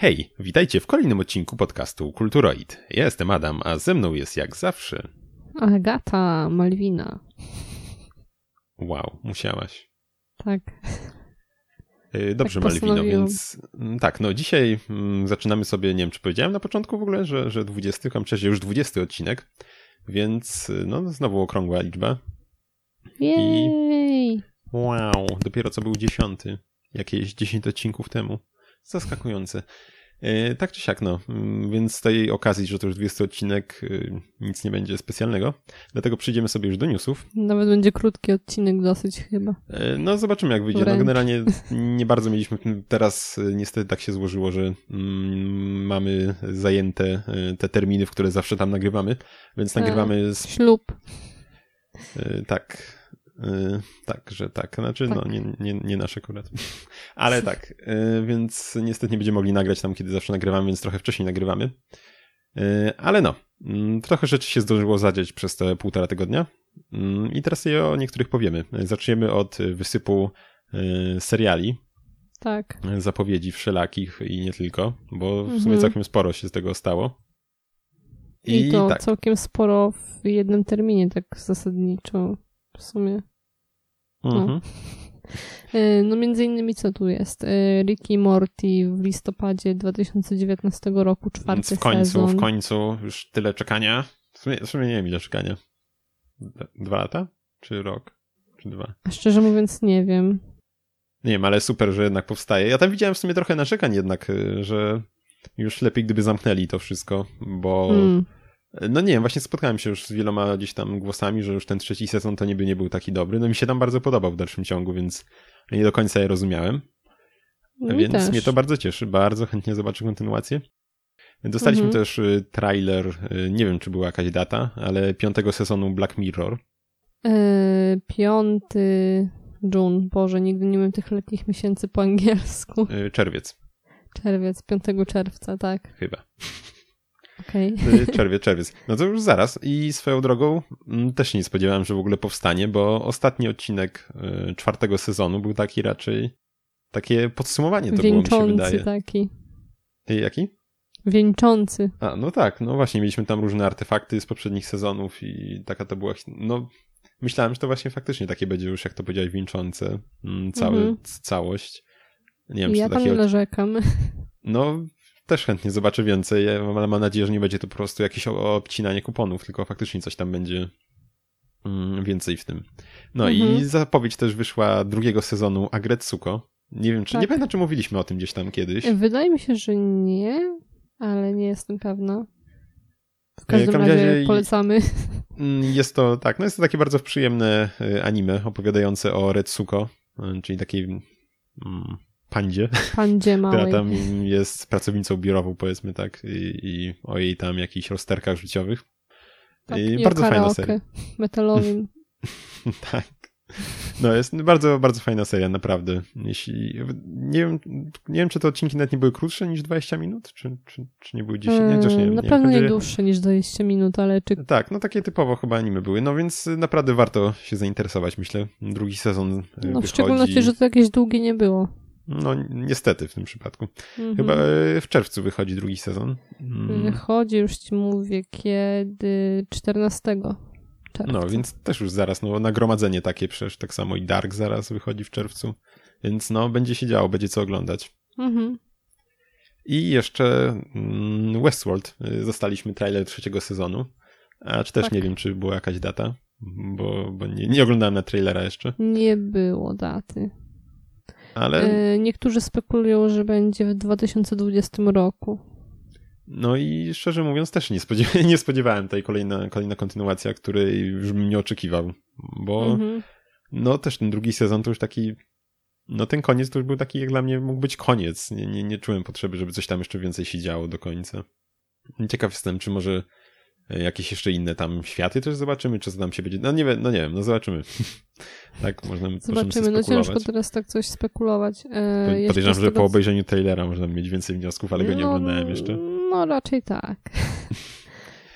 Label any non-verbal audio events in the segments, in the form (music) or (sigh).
Hej, witajcie w kolejnym odcinku podcastu Kulturoid. Ja jestem Adam, a ze mną jest jak zawsze. Agata Malwina. Wow, musiałaś. Tak. Y, Dobrze, Tak Malwino, więc mm, tak, no dzisiaj mm, zaczynamy sobie, nie wiem czy powiedziałem na początku w ogóle, że, że 20, a przecież już 20 odcinek, więc no znowu okrągła liczba. Jej! Wow, dopiero co był 10, jakieś 10 odcinków temu. Zaskakujące. Y, Tak czy siak, no, mm, więc z tej okazji, że to już 20 odcinek, y, nic nie będzie specjalnego, dlatego przejdziemy sobie już do newsów. Nawet będzie krótki odcinek dosyć chyba. E, No, zobaczymy, jak wyjdzie. No, generalnie (laughs) nie bardzo mieliśmy. Teraz e, niestety tak się złożyło, że mm, mamy zajęte e, te terminy, w które zawsze tam nagrywamy, więc Tak. nagrywamy z, Ślub. e, tak. E, Tak, że tak. Znaczy, Tak. no, nie, nie, nie nasz akurat. (laughs) Ale tak, e, więc niestety nie będziemy mogli nagrać tam, kiedy zawsze nagrywamy, więc trochę wcześniej nagrywamy. E, Ale no, mm, trochę rzeczy się zdążyło zadzieć przez te półtora tygodnia. Mm, I teraz je o niektórych powiemy. Zaczniemy od wysypu seriali, Tak. zapowiedzi wszelakich i nie tylko, bo w sumie Mhm. całkiem sporo się z tego stało. I, to tak, całkiem sporo w jednym terminie, tak zasadniczo w sumie. Mhm. E, No między innymi co tu jest? E, Ricky Morty w listopadzie 2019 roku, czwarty więc w końcu, sezon. w końcu już tyle czekania. W sumie, w sumie nie wiem ile czekania. Dwa lata? Czy rok? Czy dwa? A szczerze mówiąc nie wiem. Nie wiem, ale super, że jednak powstaje. Ja tam widziałem w sumie trochę narzekań jednak, y, że już lepiej gdyby zamknęli to wszystko, bo Mm. No nie wiem, właśnie spotkałem się już z wieloma gdzieś tam głosami, że już ten trzeci sezon to niby nie był taki dobry. No mi się tam bardzo podobał w dalszym ciągu, więc nie do końca je rozumiałem. No i więc też. mnie to bardzo cieszy, bardzo chętnie zobaczę kontynuację. Dostaliśmy Mhm. też y, trailer, y, nie wiem czy była jakaś data, ale piątego sezonu Black Mirror. E, piąty June, Boże, nigdy nie wiem tych letnich miesięcy po angielsku. y, Czerwiec Czerwiec, 5 czerwca, tak. chyba. Okej. (laughs) Y, Czerwiec, czerwiec. No to już zaraz. I swoją drogą mm, też się nie spodziewałem, że w ogóle powstanie, bo ostatni odcinek y, czwartego sezonu był taki raczej takie podsumowanie to było, mi się Wieńczący wydaje. taki. Y, Jaki? Wieńczący. A, no tak, no właśnie, mieliśmy tam różne artefakty z poprzednich sezonów i taka to była, no myślałem, że to właśnie faktycznie takie będzie już, jak to powiedziałeś, wieńczące mm, cały, Mhm. całość. Nie wiem, I czy ja to tam nie takie... narzekam. (laughs) No, też chętnie zobaczę więcej, ale mam nadzieję, że nie będzie to po prostu jakieś obcinanie kuponów, tylko faktycznie coś tam będzie mm, więcej w tym. No i Mhm. zapowiedź też wyszła drugiego sezonu Agretsuko. Nie wiem, czy, nie Tak. pamiętam, czy mówiliśmy o tym gdzieś tam kiedyś. Wydaje mi się, że nie, ale nie jestem pewna. W każdym razie- polecamy. Mm, Jest to, tak, no jest to takie bardzo przyjemne y, anime opowiadające o Retsuko, y, czyli takiej mm, pandzie, Pandzie (laughs) która małej. tam jest pracownicą biurową, powiedzmy tak, i, i o jej tam jakichś rozterkach życiowych. Tak, I bardzo fajna seria. metalowym. (laughs) tak. No jest bardzo, bardzo fajna seria, naprawdę. Jeśli, nie wiem, nie wiem, czy te odcinki nawet nie były krótsze niż 20 minut, czy, czy, czy nie były 10, nie, chociaż nie wiem. Eee, Na nie pewno nie dłuższe niż 20 minut, ale czy Tak, no takie typowo chyba anime były, no więc naprawdę warto się zainteresować, myślę. Drugi sezon y, no, w wychodzi. szczególności, że to jakieś długie nie było. No niestety w tym przypadku. Mhm. Chyba y, w czerwcu wychodzi drugi sezon. Mm, Wychodzi, już ci mówię, kiedy 14 czerwca. No, więc też już zaraz, no nagromadzenie takie przecież, tak samo i Dark zaraz wychodzi w czerwcu. Więc no, będzie się działo, będzie co oglądać. Mhm. I jeszcze mm, Westworld. Zostaliśmy trailer trzeciego sezonu. A czy też Tak. nie wiem, czy była jakaś data, bo, bo nie, nie oglądałem na trailera jeszcze. Nie było daty. Ale E, niektórzy spekulują, że będzie w 2020 roku. no i szczerze mówiąc też nie, spodziewa- (laughs) nie spodziewałem tej kolejna, kolejna kontynuacja, której już bym nie oczekiwał. Bo Mhm. no też ten drugi sezon to już taki no ten koniec to już był taki jak dla mnie mógł być koniec. Nie, nie, nie czułem potrzeby, żeby coś tam jeszcze więcej się działo do końca. Ciekaw jestem, czy może jakieś jeszcze inne tam światy też zobaczymy, czy co tam się będzie. No nie wiem, no nie wiem, no zobaczymy. (laughs) tak, można Zobaczymy. No ciężko teraz tak coś spekulować. E, Podejrzewam, że tego, po obejrzeniu trailera można mieć więcej wniosków, ale go nie no, oglądałem jeszcze. No raczej tak. (laughs)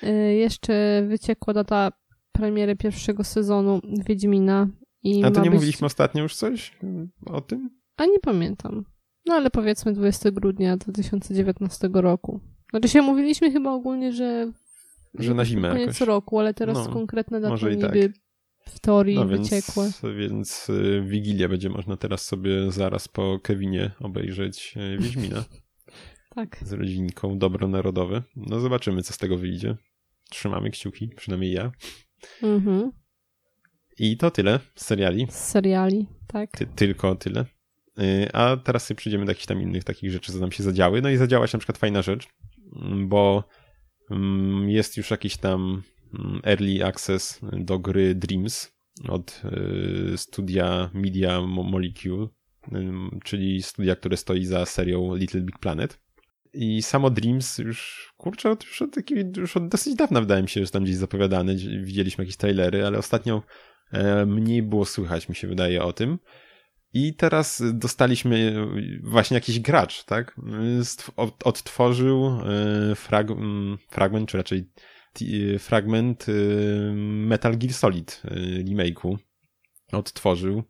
E, jeszcze wyciekła data premiery pierwszego sezonu Wiedźmina. I A to nie być... mówiliśmy ostatnio już coś o tym? A nie pamiętam. No ale powiedzmy 20 grudnia 2019 roku. Znaczy się mówiliśmy chyba ogólnie, że że na zimę koniec jakoś. roku, ale teraz No, konkretne daty niby w teorii No więc, wyciekłe. więc y, Wigilię będzie można teraz sobie zaraz po Kevinie obejrzeć y, Wiedźmina (laughs) Tak. z rodzinką Dobro Narodowe. No zobaczymy, co z tego wyjdzie. Trzymamy kciuki, przynajmniej ja. Mhm. I to tyle z seriali. Z seriali, tak. Ty, tylko tyle. Y, A teraz sobie przejdziemy do jakichś tam innych takich rzeczy, co nam się zadziały. No i zadziała się na przykład fajna rzecz, bo jest już jakiś tam mm, early access do gry Dreams od y, studia Media Mo- Molecule, czyli studia, które stoi za serią Little Big Planet. I samo Dreams już, kurczę, już od, już od dosyć dawna wydaje mi się, że tam gdzieś zapowiadane, widzieliśmy jakieś trailery, ale ostatnio e, mniej było słychać, mi się wydaje, o tym. I teraz dostaliśmy właśnie jakiś gracz, tak? Odtworzył e, frag fragment, czy raczej t- fragment e, Metal Gear Solid e, remake'u. Odtworzył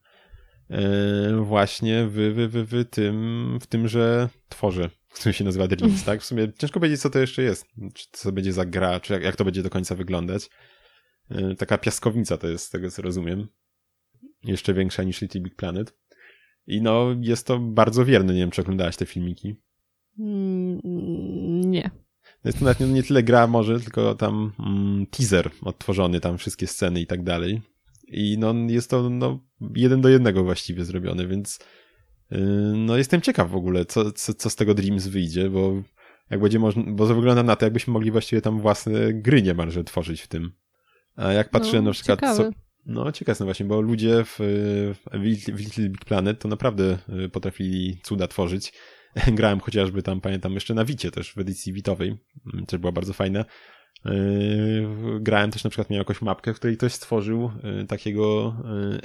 e, właśnie w, w, w, w tym, w tymże który się nazywa Dreams, tak? W sumie ciężko powiedzieć, co to jeszcze jest. Czy to będzie za gra, czy jak, jak to będzie do końca wyglądać. E, Taka piaskownica to jest, z tego co rozumiem. Jeszcze większa niż Little Big Planet. I no, jest to bardzo wierne. Nie wiem, czy oglądałaś te filmiki. Mm, nie. Jest to nawet nie, nie tyle gra może, tylko tam mm, teaser odtworzony, tam wszystkie sceny i tak dalej. I no, jest to no, jeden do jednego właściwie zrobione, więc yy, no jestem ciekaw w ogóle, co, co, co z tego Dreams wyjdzie, bo jak będzie można, bo to wygląda na to, jakbyśmy mogli właściwie tam własne gry niemalże tworzyć w tym. A jak patrzyłem no, na przykład, co, ciekawe. no, ciekaw jestem właśnie, bo ludzie w, w Little Big Planet to naprawdę y, potrafili cuda tworzyć. (laughs) Grałem chociażby tam, pamiętam, jeszcze na Wicie też, w edycji Witowej, mm, też była bardzo fajna. Yy, Grałem też na przykład, miałem jakąś mapkę, w której ktoś stworzył y, takiego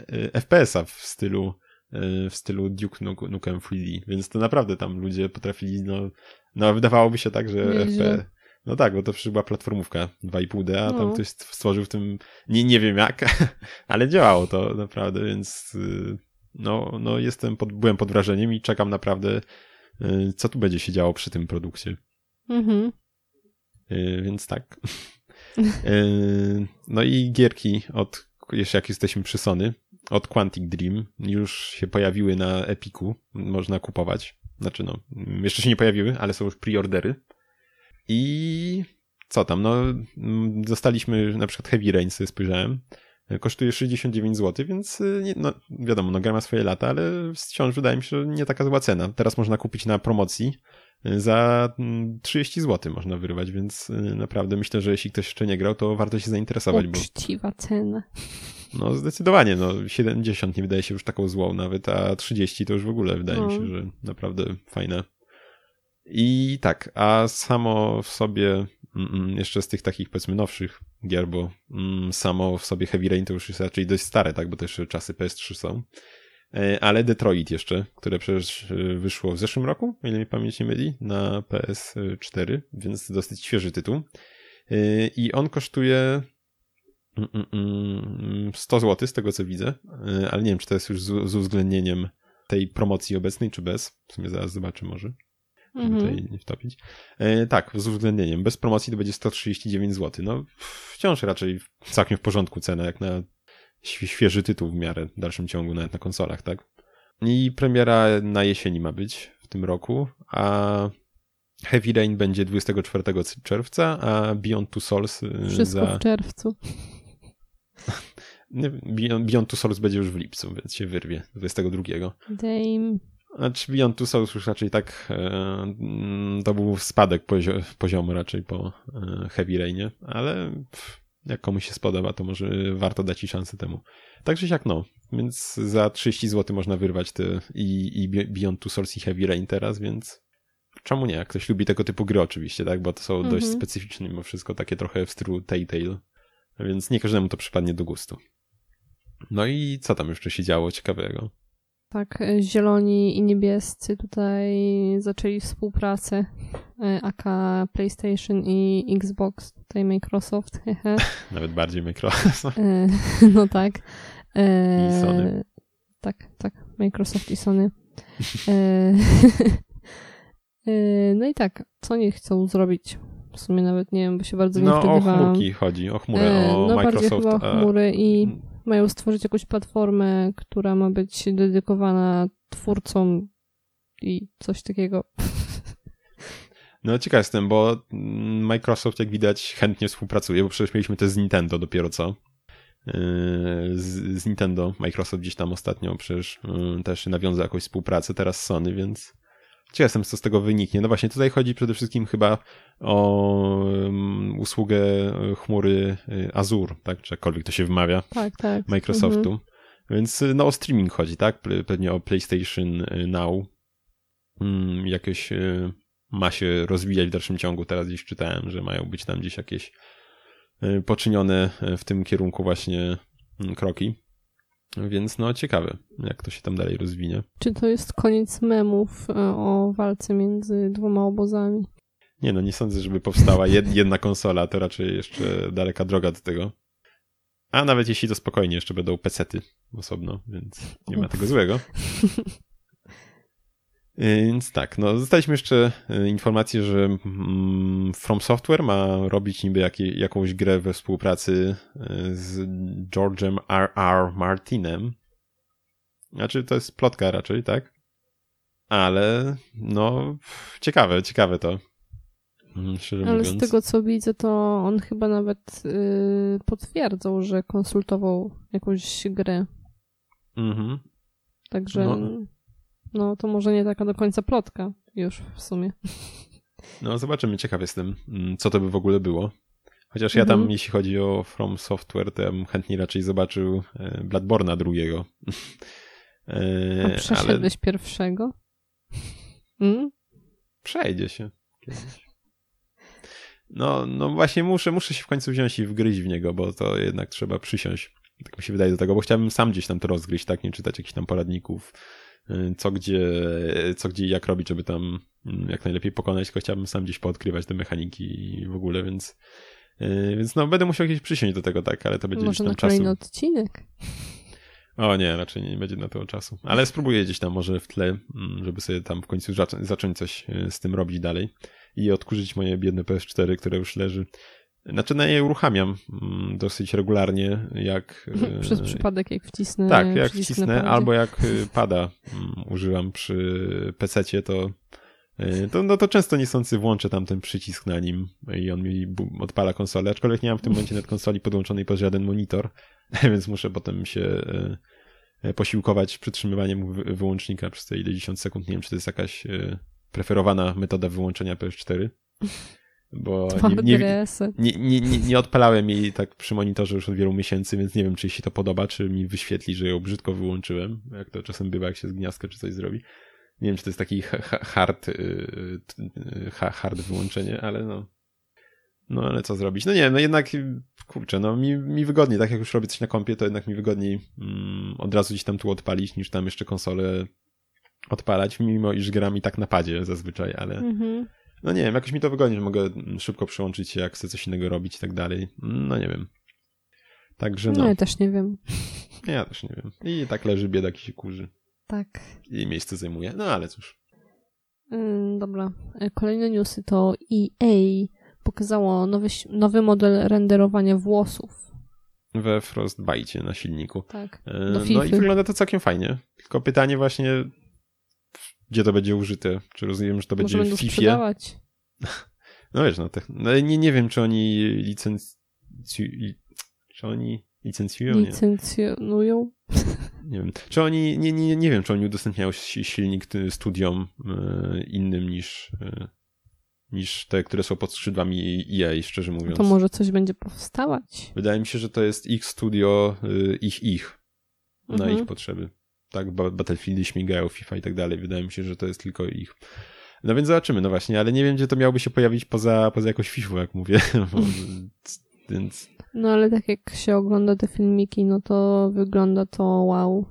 y, y, FPS-a w stylu y, w stylu Duke Nuke- Nukem 3D, więc to naprawdę tam ludzie potrafili, no, no wydawałoby się tak, że Nieźle. No tak, bo to przecież była platformówka 2,5D, a tam No. ktoś stworzył w tym, nie, nie wiem jak, (laughs) ale działało to naprawdę, więc y, no, no jestem pod, byłem pod wrażeniem i czekam naprawdę, y, co tu będzie się działo przy tym produkcie. Mhm. Y, Więc tak. (laughs) No i gierki od, jeszcze jak jesteśmy przy Sony, od Quantic Dream już się pojawiły na Epiku, można kupować. Znaczy no, jeszcze się nie pojawiły, ale są już preordery. I co tam, no mm, dostaliśmy na przykład Heavy Rain, sobie spojrzałem. Kosztuje 69 zł, więc y, nie, no wiadomo, no gra ma swoje lata, ale wciąż wydaje mi się, że nie taka zła cena. Teraz można kupić na promocji za mm, 30 zł można wyrwać, więc y, naprawdę myślę, że jeśli ktoś jeszcze nie grał, to warto się zainteresować, bo Uczciwa cena. no zdecydowanie, no 70 nie wydaje się już taką złą nawet, a 30 to już w ogóle wydaje mi No. się, że naprawdę fajne. I tak, a samo w sobie mm, mm, jeszcze z tych takich powiedzmy nowszych gier, bo mm, samo w sobie Heavy Rain to już jest raczej dość stare, tak, bo jeszcze czasy PS3 są. E, Ale Detroit jeszcze, które przecież e, wyszło w zeszłym roku, o ile mi pamięć nie myli, na PS4, więc dosyć świeży tytuł. E, I on kosztuje mm, mm, mm, 100 zł z tego co widzę, ale nie wiem, czy to jest już z, z uwzględnieniem tej promocji obecnej, czy bez. W sumie zaraz zobaczę może, Mhm. tutaj nie wtopić. E, tak, z uwzględnieniem. Bez promocji to będzie 139 zł. No, wciąż raczej całkiem w porządku cena, jak na świe- świeży tytuł w miarę w dalszym ciągu, nawet na konsolach, tak? I premiera na jesieni ma być w tym roku, a Heavy Rain będzie 24 czerwca, a Beyond Two Souls y, Wszystko za... w czerwcu. (laughs) Beyond Two Souls będzie już w lipcu, więc się wyrwie 22. Dame. Znaczy Beyond Two Souls już raczej tak e, mm, to był spadek pozio poziomu raczej po e, Heavy Rainie, ale pff, jak komuś się spodoba, to może warto dać i szansę temu. Także jak no, więc za 30 zł można wyrwać te i, i Beyond Two Souls i Heavy Rain teraz, więc czemu nie? Jak ktoś lubi tego typu gry oczywiście, tak, bo to są dość Mhm. specyficzne mimo wszystko, takie trochę w stylu Telltale, więc nie każdemu to przypadnie do gustu. No i co tam jeszcze się działo ciekawego? Tak, e, zieloni i niebiescy tutaj zaczęli współpracę. e, AK PlayStation i Xbox, tutaj Microsoft, hehe. (laughs) Nawet bardziej Microsoft. E, (laughs) No tak. E, I Sony. Tak, tak, Microsoft i Sony. E, (laughs) e, no i tak, co nie chcą zrobić? W sumie nawet nie wiem, bo się bardzo nie No o chmurki chodzi, o chmurę, E, o no Microsoft. bardziej chyba o chmury i mają stworzyć jakąś platformę, która ma być dedykowana twórcom i coś takiego. (laughs) No ciekaw jestem, bo mm, Microsoft jak widać chętnie współpracuje, bo przecież mieliśmy też z Nintendo dopiero co. Yy, Z, z Nintendo Microsoft gdzieś tam ostatnio przecież yy, też nawiązał jakąś współpracę, teraz Sony, więc ciekaw co z tego wyniknie. No właśnie, tutaj chodzi przede wszystkim chyba o ym, usługę y, chmury y, Azure, tak, czy jakkolwiek to się wymawia, Tak, tak. Microsoftu. Mhm. Więc y, no o streaming chodzi, tak? Pe- Pewnie o PlayStation Now. Mm, Jakieś ma się rozwijać w dalszym ciągu. Teraz gdzieś czytałem, że mają być tam gdzieś jakieś poczynione w tym kierunku właśnie mm, kroki. Więc no ciekawe, jak to się tam dalej rozwinie. Czy to jest koniec memów e, o walce między dwoma obozami? Nie no, nie sądzę, żeby powstała jed, (laughs) jedna konsola, to raczej jeszcze daleka droga do tego. A nawet jeśli to spokojnie, jeszcze będą pecety osobno, więc nie ma tego złego. (laughs) Więc tak, no dostaliśmy jeszcze e, informację, że mm, From Software ma robić niby jakie, jakąś grę we współpracy e, z George'em R.R. Martinem. Znaczy to jest plotka raczej, tak? Ale no ciekawe, ciekawe to. Mm, Szczerze Ale mówiąc. z tego co widzę, to on chyba nawet y, potwierdzał, że konsultował jakąś grę. Mhm. Także No. No. to może nie taka do końca plotka już w sumie. No zobaczymy, ciekaw jestem, mm, co to by w ogóle było. Chociaż ja tam, Mhm. jeśli chodzi o From Software, to ja bym chętnie raczej zobaczył e, Bloodborne'a drugiego. (laughs) A E, ale przeszedłeś pierwszego? Mm? przejdzie się kiedyś. No, no właśnie muszę, muszę się w końcu wziąć i wgryźć w niego, bo to jednak trzeba przysiąść. Tak mi się wydaje do tego, bo chciałbym sam gdzieś tam to rozgryźć, tak? Nie czytać jakichś tam poradników, co gdzie, co gdzie i jak robić, żeby tam mm, jak najlepiej pokonać, tylko chciałbym sam gdzieś poodkrywać te mechaniki w ogóle, więc y, więc no będę musiał gdzieś przysiąść do tego, tak, ale to będzie Może gdzieś tam na czasu. kolejny odcinek. O nie, raczej nie będzie na to czasu. Ale spróbuję gdzieś tam może w tle, mm, żeby sobie tam w końcu zaczą- zacząć coś e, z tym robić dalej i odkurzyć moje biedne PS4, które już leży. Znaczy, no ja je uruchamiam mm, dosyć regularnie, jak... e, Przez przypadek, jak wcisnę. Tak, jak wcisnę, albo jak y, pada mm, używam przy PC-cie, to, y, to, no to często niechcący włączę tam ten przycisk na nim i on mi odpala konsolę, aczkolwiek nie mam w tym momencie (laughs) net konsoli podłączonej pod żaden monitor, (laughs) więc muszę potem się posiłkować przytrzymywaniem wy- wyłącznika przez te ile 10 sekund. Nie wiem, czy to jest jakaś preferowana metoda wyłączenia PS4, bo nie, nie, nie, nie, nie, odpalałem jej tak przy monitorze już od wielu miesięcy, więc nie wiem, czy jej się to podoba, czy mi wyświetli, że ją brzydko wyłączyłem, jak to czasem bywa, jak się z gniazdka czy coś zrobi. Nie wiem, czy to jest taki ha- ha- hard, t- yy, ha- hard wyłączenie, ale no. No ale co zrobić? No nie no jednak, kurczę, no mi, mi wygodniej, tak jak już robię coś na kompie, to jednak mi wygodniej mm, od razu gdzieś tam tu odpalić, niż tam jeszcze konsolę odpalać, mimo iż gram i tak na padzie zazwyczaj, ale Mhm. No nie wiem, jakoś mi to wygodnie, że mogę mm, szybko przełączyć się, jak chcę coś innego robić i tak dalej. No nie wiem. Także No no, ja też nie wiem. ja też nie wiem. I tak leży biedak i się kurzy. Tak. I miejsce zajmuje. No ale cóż. Ym, dobra. E, Kolejne newsy to EA pokazało nowy, nowy model renderowania włosów. We Frostbite na silniku. Tak. E, No i wygląda to całkiem fajnie. Tylko pytanie właśnie, gdzie to będzie użyte? Czy rozumiem, że to Może będzie w FIFA? sprzedawać. (laughs) No wiesz, no, te, no nie, nie wiem, czy oni licencjują, czy oni licencjują, nie? Licencjonują. Nie wiem. Czy oni, nie, nie, nie wiem, czy oni udostępniają si- silnik studiom e, innym niż, e, niż te, które są pod skrzydłami EA, szczerze mówiąc. To może coś będzie powstawać. Wydaje mi się, że to jest ich studio, e, ich, ich, na Mhm. ich potrzeby. Tak, ba- Battlefieldy śmigają, FIFA i tak dalej. Wydaje mi się, że to jest tylko ich. No więc zobaczymy, no właśnie, ale nie wiem, gdzie to miałoby się pojawić poza, poza jakąś FIFA, jak mówię. (laughs) Więc No ale tak jak się ogląda te filmiki, no to wygląda to wow.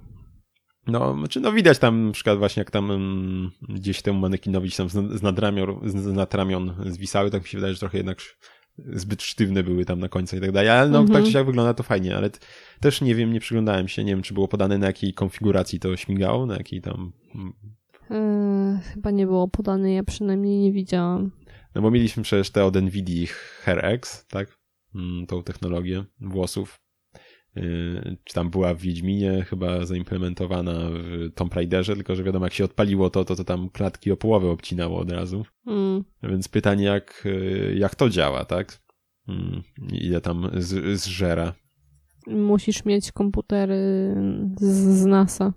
No, znaczy, no widać tam na przykład właśnie jak tam mm, gdzieś temu manekinowi tam z, z, nadramion, z, z nadramion zwisały, tak mi się wydaje, że trochę jednak zbyt sztywne były tam na końcu i tak dalej, ale no Mhm. tak czy siak wygląda to fajnie, ale też nie wiem, nie przyglądałem się, nie wiem czy było podane na jakiej konfiguracji to śmigało, na jakiej tam mm, Yy, chyba nie było podane, ja przynajmniej nie widziałam. No bo mieliśmy przecież te od NVIDII HairX, tak? Mm, tą technologię włosów. Yy, czy tam była w Wiedźminie chyba zaimplementowana w Tomb Raiderze, tylko że wiadomo, jak się odpaliło to, to, to tam klatki o połowę obcinało od razu. Mm. Więc pytanie, jak, yy, jak to działa, tak? Mm, ile tam z, zżera. Musisz mieć komputery z, z NASA.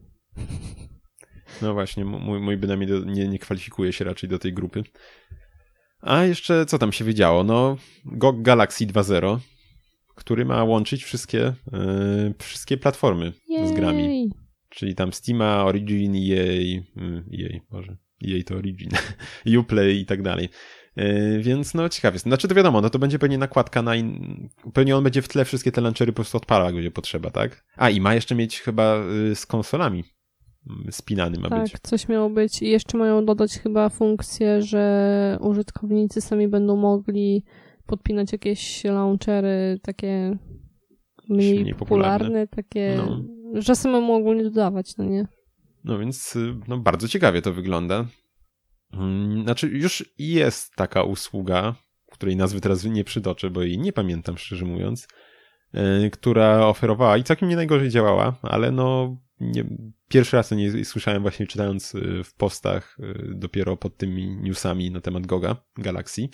No właśnie, mój, mój bynajmniej nie, nie kwalifikuje się raczej do tej grupy. A jeszcze co tam się wiedziało? No, GOG Galaxy 2.0, który ma łączyć wszystkie, yy, wszystkie platformy Jej. z grami. Czyli tam Steama, Origin, yy, EA, może, EA to Origin, (laughs) Uplay i tak dalej. Yy, więc no ciekawie. Znaczy to wiadomo, no to będzie pewnie nakładka na in... pewnie on będzie w tle wszystkie te launchery po prostu odpalał, jak będzie potrzeba, tak? A i ma jeszcze mieć chyba yy, z konsolami spinany ma tak, być. Tak, coś miało być. I jeszcze mają dodać chyba funkcję, że użytkownicy sami będą mogli podpinać jakieś launchery takie mniej, mniej popularne, popularne, takie, no. że samemu ogólnie dodawać, no nie? No więc no, bardzo ciekawie to wygląda. Mm, znaczy już jest taka usługa, której nazwy teraz nie przytoczę, bo jej nie pamiętam szczerze mówiąc, yy, która oferowała i całkiem nie najgorzej działała, ale no nie, pierwszy raz to nie słyszałem właśnie czytając y, w postach y, dopiero pod tymi newsami na temat Goga, Galaxy.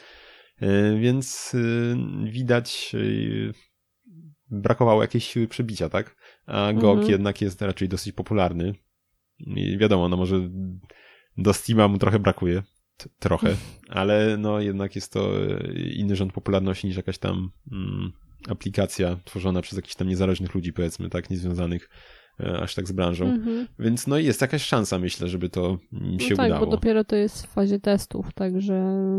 Y, więc widać brakowało jakiejś siły przebicia, tak? A GOG mhm. jednak jest raczej dosyć popularny. I wiadomo, no może do Steama mu trochę brakuje. trochę, (laughs) ale no jednak jest to inny rząd popularności niż jakaś tam mm, aplikacja tworzona przez jakichś tam niezależnych ludzi, powiedzmy, tak, niezwiązanych E, aż tak z branżą. Mhm. Więc no jest jakaś szansa, myślę, żeby to się no tak, udało. bo dopiero to jest w fazie testów, także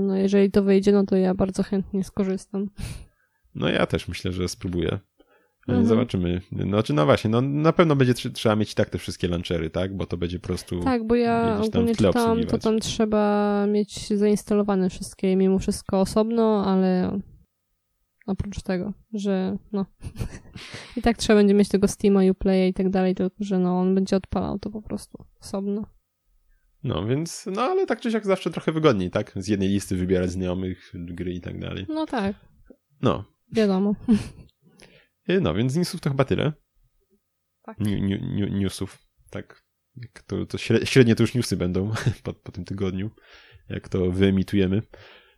no jeżeli to wyjdzie, no to ja bardzo chętnie skorzystam. No ja też myślę, że spróbuję. E, mhm. Zobaczymy. Znaczy, no właśnie, no na pewno będzie tr trzeba mieć i tak te wszystkie launchery, tak? Bo to będzie po prostu. Tak, bo ja ogólnie czytałam, to tam trzeba mieć zainstalowane wszystkie mimo wszystko osobno, ale oprócz tego, że no (laughs) i tak trzeba będzie mieć tego Steama, Uplaya i tak dalej, tylko że no on będzie odpalał to po prostu osobno. No, więc, no ale tak czy siak zawsze trochę wygodniej, tak? Z jednej listy wybierać znajomych, gry i tak dalej. No tak. No. Wiadomo. No, więc z newsów to chyba tyle. Tak. newsów, tak. To, to średnie to już newsy będą (laughs) po, po tym tygodniu, jak to wyemitujemy.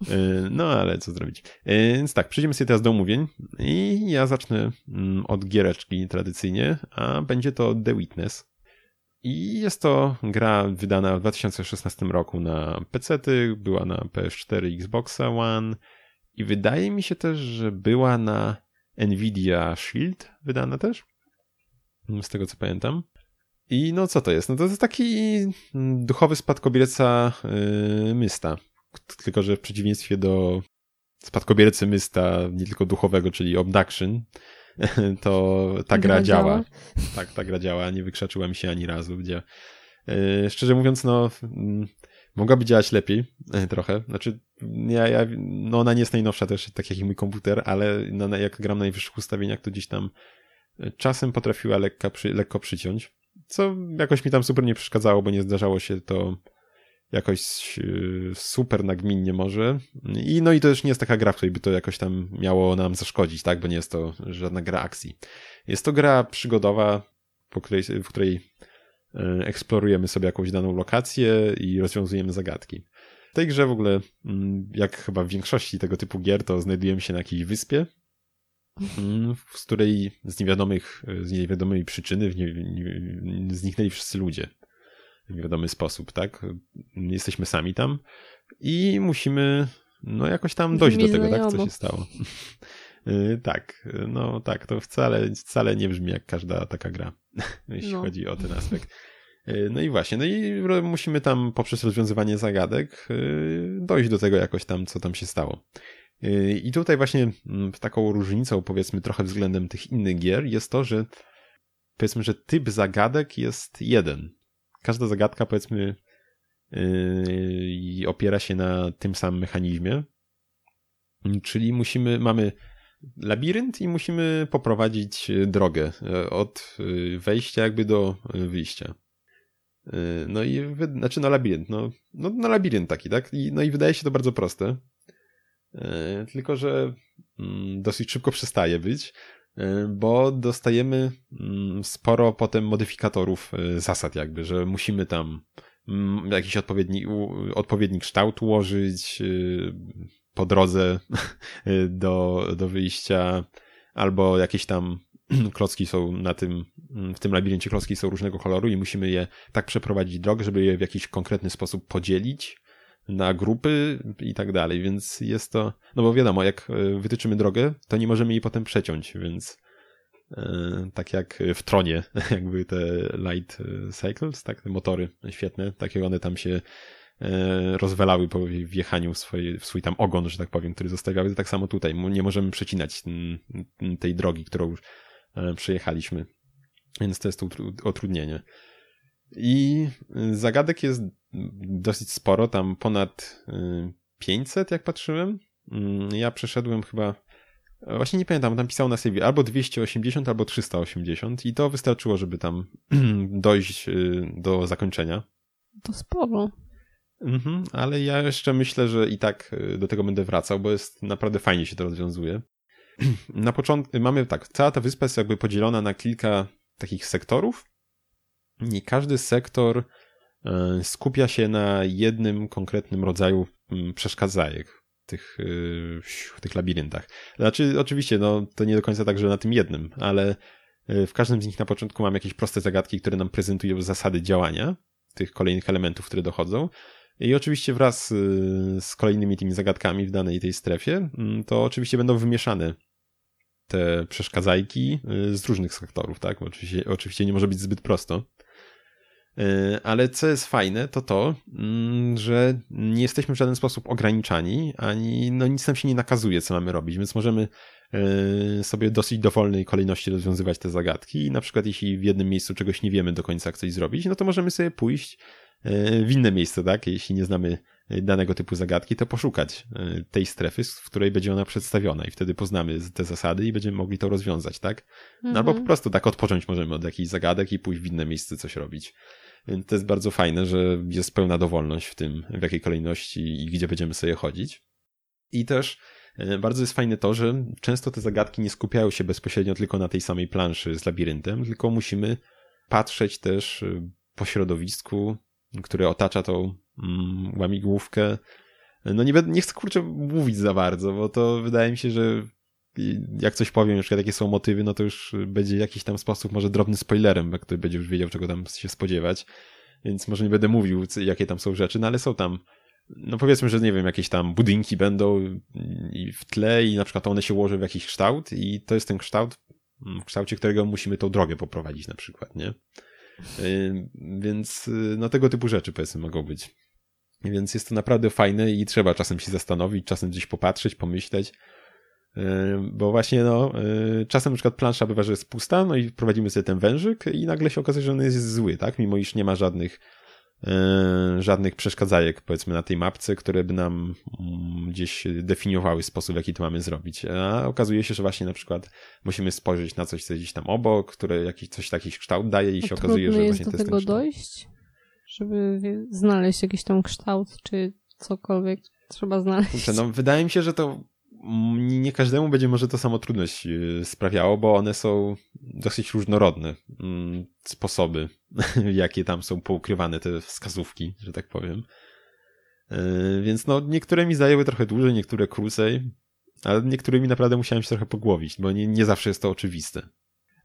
E, no ale co zrobić. E, więc tak, przejdziemy sobie teraz do omówień i ja zacznę mm, od giereczki tradycyjnie, a będzie to The Witness. I jest to gra wydana w 2016 roku na PC, była na PS4, Xboxa One i wydaje mi się też, że była na Nvidia Shield wydana też. Z tego co pamiętam. I no co to jest? No to jest taki duchowy spadkobierca yy, Mysta tylko że w przeciwieństwie do spadkobiercy Mysta, nie tylko duchowego, czyli Obduction, (laughs) to ta gra działa. działa. Tak, ta gra działa, nie wykrzaczyła mi się ani razu, gdzie yy, szczerze mówiąc, no yy, mogłaby działać lepiej yy, trochę. Znaczy, ja, ja, no ona nie jest najnowsza też, tak jak i mój komputer, ale no, jak gram na najwyższych ustawieniach, to gdzieś tam e, czasem potrafiła lekko, przy, lekko przyciąć, co jakoś mi tam super nie przeszkadzało, bo nie zdarzało się to jakoś y, super nagminnie może. I no i to już nie jest taka gra, w której by to jakoś tam miało nam zaszkodzić, tak? Bo nie jest to żadna gra akcji. Jest to gra przygodowa, której, w której y, eksplorujemy sobie jakąś daną lokację i rozwiązujemy zagadki. W tej grze w ogóle, mm, jak chyba w większości tego typu gier, to znajdujemy się na jakiejś wyspie, mm, z której z niewiadomych, z niewiadomej przyczyny zniknęli wszyscy ludzie w wiadomy sposób, tak? Jesteśmy sami tam i musimy no jakoś tam dojść do tego, tak? Co się stało. (laughs) Y, tak, no tak, to wcale, wcale nie brzmi jak każda taka gra, (laughs) jeśli no. chodzi o ten aspekt. Y, no i właśnie, no i musimy tam poprzez rozwiązywanie zagadek y, dojść do tego jakoś tam, co tam się stało. I tutaj właśnie mm, taką różnicą, powiedzmy, trochę względem tych innych gier jest to, że powiedzmy, że typ zagadek jest jeden każda zagadka, powiedzmy, yy, opiera się na tym samym mechanizmie. Czyli musimy, mamy labirynt i musimy poprowadzić drogę od wejścia jakby do wyjścia. No i, znaczy no labirynt, no, no, no labirynt taki, tak? I, no i wydaje się to bardzo proste. Tylko, że mm, dosyć szybko przestaje być, bo dostajemy mm, sporo potem modyfikatorów zasad jakby, że musimy tam mm, jakiś odpowiedni, odpowiedni kształt ułożyć po drodze (laughs) do, do wyjścia, albo jakieś tam (clears throat) klocki są na tym, w tym labiryncie klocki są różnego koloru i musimy je tak przeprowadzić drogę, żeby je w jakiś konkretny sposób podzielić na grupy i tak dalej, więc jest to, no bo wiadomo, jak e, wytyczymy drogę, to nie możemy jej potem przeciąć, więc e, tak jak w Tronie, (laughs) jakby te light e, cycles, tak, te motory świetne, takie one tam się rozwalały po wjechaniu w, swój, w swój tam ogon, że tak powiem, który zostawiały, tak samo tutaj, nie możemy przecinać tej drogi, którą E, przejechaliśmy. Więc to jest to utrudnienie. I zagadek jest dosyć sporo, tam ponad 500, e, jak patrzyłem. Mm, ja przeszedłem chyba, właśnie nie pamiętam, tam pisał na sobie albo 280, albo 380 i to wystarczyło, żeby tam (clears throat) dojść e, do zakończenia. To sporo. Mhm, ale ja jeszcze myślę, że i tak do tego będę wracał, bo jest naprawdę fajnie się to rozwiązuje. (clears throat) na początku mamy tak, cała ta wyspa jest jakby podzielona na kilka takich sektorów. I każdy sektor skupia się na jednym konkretnym rodzaju mm, przeszkadzajek tych, e, w tych labiryntach. Znaczy, oczywiście, no, to nie do końca tak, że na tym jednym, ale e, w każdym z nich na początku mamy jakieś proste zagadki, które nam prezentują zasady działania tych kolejnych elementów, które dochodzą. I oczywiście wraz z kolejnymi tymi zagadkami w danej tej strefie, mm, to oczywiście będą wymieszane te przeszkadzajki y, z różnych sektorów, tak? Oczywiście, oczywiście nie może być zbyt prosto. Y, ale co jest fajne, to to, mm, że nie jesteśmy w żaden sposób ograniczani, ani no nic nam się nie nakazuje, co mamy robić, więc możemy y, sobie dosyć dowolnej kolejności rozwiązywać te zagadki i na przykład jeśli w jednym miejscu czegoś nie wiemy do końca jak coś zrobić, no to możemy sobie pójść w inne miejsce, tak? Jeśli nie znamy danego typu zagadki, to poszukać e, tej strefy, w której będzie ona przedstawiona i wtedy poznamy te zasady i będziemy mogli to rozwiązać, tak? No, albo po mhm. prostu tak odpocząć możemy od jakichś zagadek i pójść w inne miejsce coś robić. Więc to jest bardzo fajne, że jest pełna dowolność w tym, w jakiej kolejności i gdzie będziemy sobie chodzić. I też e, bardzo jest fajne to, że często te zagadki nie skupiają się bezpośrednio tylko na tej samej planszy z labiryntem, tylko musimy patrzeć też e, po środowisku, które otacza tą mm, łamigłówkę. No nie, nie chcę kurczę mówić za bardzo, bo to wydaje mi się, że jak coś powiem, na przykład jakie są motywy, no to już będzie jakiś tam sposób, może drobny spoilerem, jak ktoś będzie już wiedział, czego tam się spodziewać. Więc może nie będę mówił, jakie tam są rzeczy, no ale są tam, no powiedzmy, że nie wiem, jakieś tam budynki będą i w tle i na przykład one się ułożą w jakiś kształt i to jest ten kształt, w kształcie którego musimy tą drogę poprowadzić na przykład, nie? Y, więc y, no tego typu rzeczy powiedzmy mogą być. Więc jest to naprawdę fajne i trzeba czasem się zastanowić, czasem gdzieś popatrzeć, pomyśleć. Y, bo właśnie no, czasem na przykład plansza bywa, że jest pusta, no i prowadzimy sobie ten wężyk i nagle się okazuje, że on jest zły, tak? Mimo iż nie ma żadnych E, żadnych przeszkadzajek, powiedzmy, na tej mapce, które by nam mm, gdzieś definiowały sposób, w jaki to mamy zrobić. A okazuje się, że właśnie na przykład musimy spojrzeć na coś, co gdzieś tam obok, które jakiś, coś taki kształt daje i się okazuje, że właśnie to jest do tego dojść? Żeby znaleźć jakiś tam kształt, czy cokolwiek trzeba znaleźć. Kurczę, no wydaje mi się, że to nie każdemu będzie może to samo trudność y, sprawiało, bo one są dosyć różnorodne. Mm, sposoby, (laughs) jakie tam są poukrywane te wskazówki, że tak powiem. Y, więc no, niektóre mi zajęły trochę dłużej, niektóre krócej, ale niektórymi naprawdę musiałem się trochę pogłowić, bo nie, nie zawsze jest to oczywiste.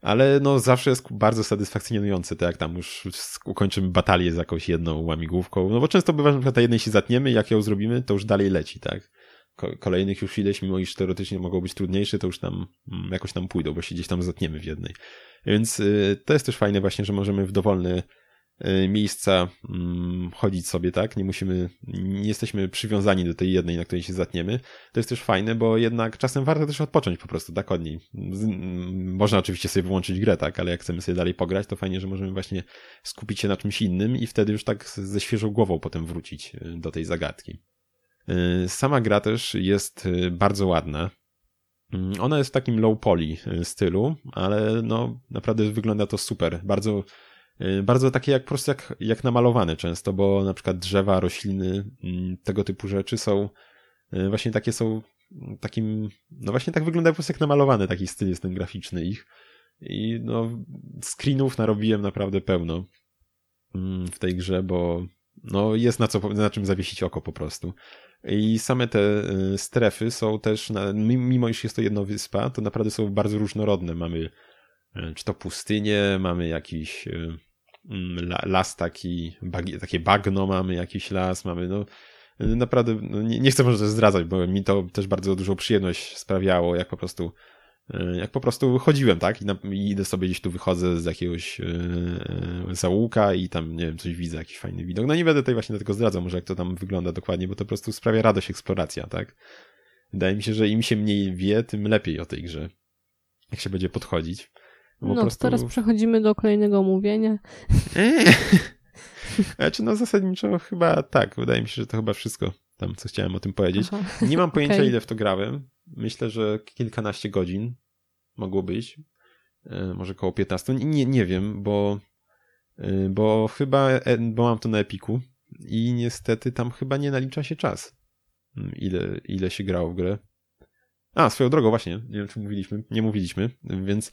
Ale no zawsze jest bardzo satysfakcjonujące, to jak tam już ukończymy batalię z jakąś jedną łamigłówką, no bo często bywa, że na przykład jednej się zatniemy, jak ją zrobimy, to już dalej leci, tak? Kolejnych już ileś, mimo iż teoretycznie mogą być trudniejsze, to już tam mm, jakoś tam pójdą, bo się gdzieś tam zatniemy w jednej. Więc y, to jest też fajne właśnie, że możemy w dowolne y, miejsca mm, chodzić sobie, tak? Nie musimy, nie jesteśmy przywiązani do tej jednej, na której się zatniemy. To jest też fajne, bo jednak czasem warto też odpocząć po prostu, tak od niej. Można oczywiście sobie wyłączyć grę, tak? Ale jak chcemy sobie dalej pograć, to fajnie, że możemy właśnie skupić się na czymś innym i wtedy już tak ze świeżą głową potem wrócić y, do tej zagadki. Y, sama gra też jest y, bardzo ładna. Mm, ona jest w takim low poly y, stylu, ale no naprawdę wygląda to super. Bardzo bardzo takie jak po prostu jak, jak namalowane często, bo na przykład drzewa, rośliny, mm, tego typu rzeczy są właśnie takie są takim, no właśnie tak wyglądają po prostu jak namalowane, taki styl jest ten graficzny ich. I no, screenów narobiłem naprawdę pełno mm, w tej grze, bo no jest na, co, na czym zawiesić oko po prostu. I same te y, strefy są też, mimo iż jest to jedna wyspa, to naprawdę są bardzo różnorodne. Mamy y, czy to pustynię, mamy jakiś y, mm, las taki, takie bagno mamy, jakiś las, mamy no naprawdę, no nie, nie chcę może zdradzać, bo mi to też bardzo dużą przyjemność sprawiało, jak po prostu jak po prostu chodziłem, tak? I, na, I, idę sobie gdzieś tu wychodzę z jakiegoś yy, załuka i tam, nie wiem, coś widzę, jakiś fajny widok. No nie będę tutaj właśnie tego zdradzał, może jak to tam wygląda dokładnie, bo to po prostu sprawia radość eksploracja, tak? Wydaje mi się, że im się mniej wie, tym lepiej o tej grze. Jak się będzie podchodzić. No, prostu... teraz przechodzimy do kolejnego omówienia. (laughs) Znaczy, no zasadniczo chyba tak. Wydaje mi się, że to chyba wszystko tam, co chciałem o tym powiedzieć. Aha. Nie mam (laughs) pojęcia, okay. ile w to grałem. Myślę, że kilkanaście godzin mogło być. E, może około 15. Nie, nie wiem, bo, e, bo chyba, e, bo mam to na Epiku i niestety tam chyba nie nalicza się czas. Mm, ile, ile się grało w grę. A, swoją drogą właśnie, nie wiem czy mówiliśmy, nie mówiliśmy, więc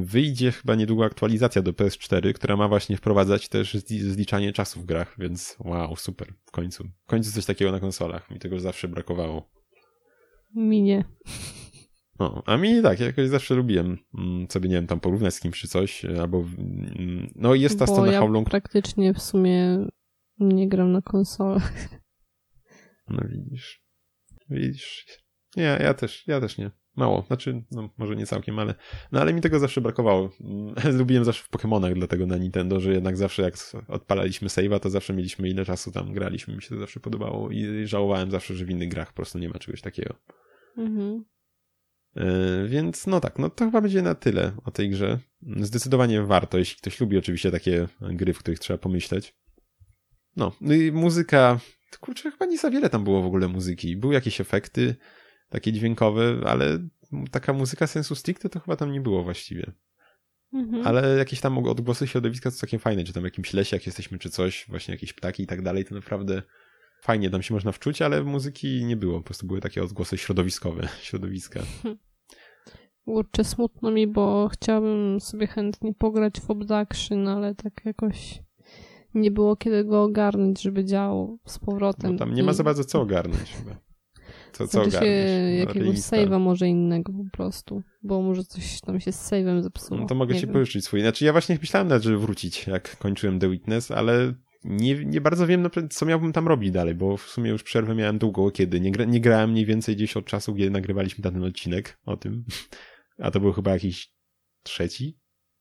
wyjdzie chyba niedługo aktualizacja do PS4, która ma właśnie wprowadzać też zliczanie czasu w grach, więc wow, super, w końcu. W końcu coś takiego na konsolach, mi tego zawsze brakowało. Mi nie. No, a mi tak, jakoś zawsze lubiłem mm, sobie, nie wiem, tam porównać z kimś czy coś, albo mm, no jest ta Bo scena ja How Long... praktycznie w sumie nie gram na konsolach. No widzisz. Widzisz. Nie, ja też, ja też nie. Mało, znaczy, no może nie całkiem, ale no ale mi tego zawsze brakowało. (laughs) Lubiłem zawsze w Pokémonach, dlatego na Nintendo, że jednak zawsze jak odpalaliśmy save'a, to zawsze mieliśmy ile czasu tam graliśmy, mi się to zawsze podobało i żałowałem zawsze, że w innych grach po prostu nie ma czegoś takiego. Mhm. E, więc no tak, no to chyba będzie na tyle o tej grze. Zdecydowanie warto, jeśli ktoś lubi oczywiście takie gry, w których trzeba pomyśleć. No, no i muzyka, kurczę, chyba nie za wiele tam było w ogóle muzyki. Były jakieś efekty, takie dźwiękowe, ale taka muzyka sensu stricte to chyba tam nie było właściwie. Mhm. Ale jakieś tam odgłosy środowiska to całkiem fajne, czy tam w jakimś lesie, jak jesteśmy, czy coś, właśnie jakieś ptaki i tak dalej, to naprawdę fajnie tam się można wczuć, ale muzyki nie było, po prostu były takie odgłosy środowiskowe, (laughs) środowiska. (laughs) Kurczę, smutno mi, bo chciałabym sobie chętnie pograć w Obduction, ale tak jakoś nie było kiedy go ogarnąć, żeby działał z powrotem. No tam nie ma za bardzo co ogarnąć chyba. Co, co znaczy się jakiegoś save'a może innego po prostu, bo może coś tam się z save'em zepsuło. No to mogę nie ci wiem. pożyczyć swój. Znaczy ja właśnie myślałem nawet, żeby wrócić, jak kończyłem The Witness, ale nie, nie bardzo wiem, co miałbym tam robić dalej, bo w sumie już przerwę miałem długo, kiedy nie, gra, nie grałem mniej więcej gdzieś od czasu, kiedy nagrywaliśmy ten odcinek o tym. (laughs) A to był chyba jakiś trzeci?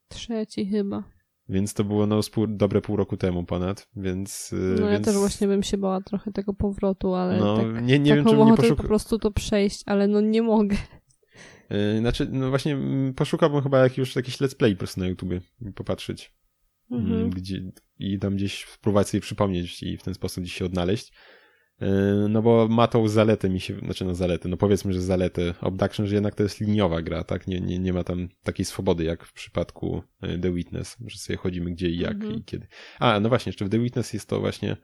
Trzeci chyba. Więc to było no pół, dobre pół roku temu ponad, więc... No ja więc... też właśnie bym się bała trochę tego powrotu, ale no, tak, nie, nie wiem, czy nie poszuka... po prostu to przejść, ale no nie mogę. Yy, znaczy, no właśnie mm, poszukałbym chyba jakiegoś jakiś let's play po prostu na YouTubie popatrzeć. Mhm. Mm, gdzie, I tam gdzieś spróbować sobie przypomnieć i w ten sposób gdzieś się odnaleźć. Yy, no bo ma tą zaletę mi się, znaczy no zaletę, no powiedzmy, że zaletę Obduction, że jednak to jest liniowa gra, tak? Nie, nie, nie ma tam takiej swobody jak w przypadku yy, The Witness, że sobie chodzimy gdzie i jak mhm. i kiedy. A, no właśnie, jeszcze w The Witness jest to właśnie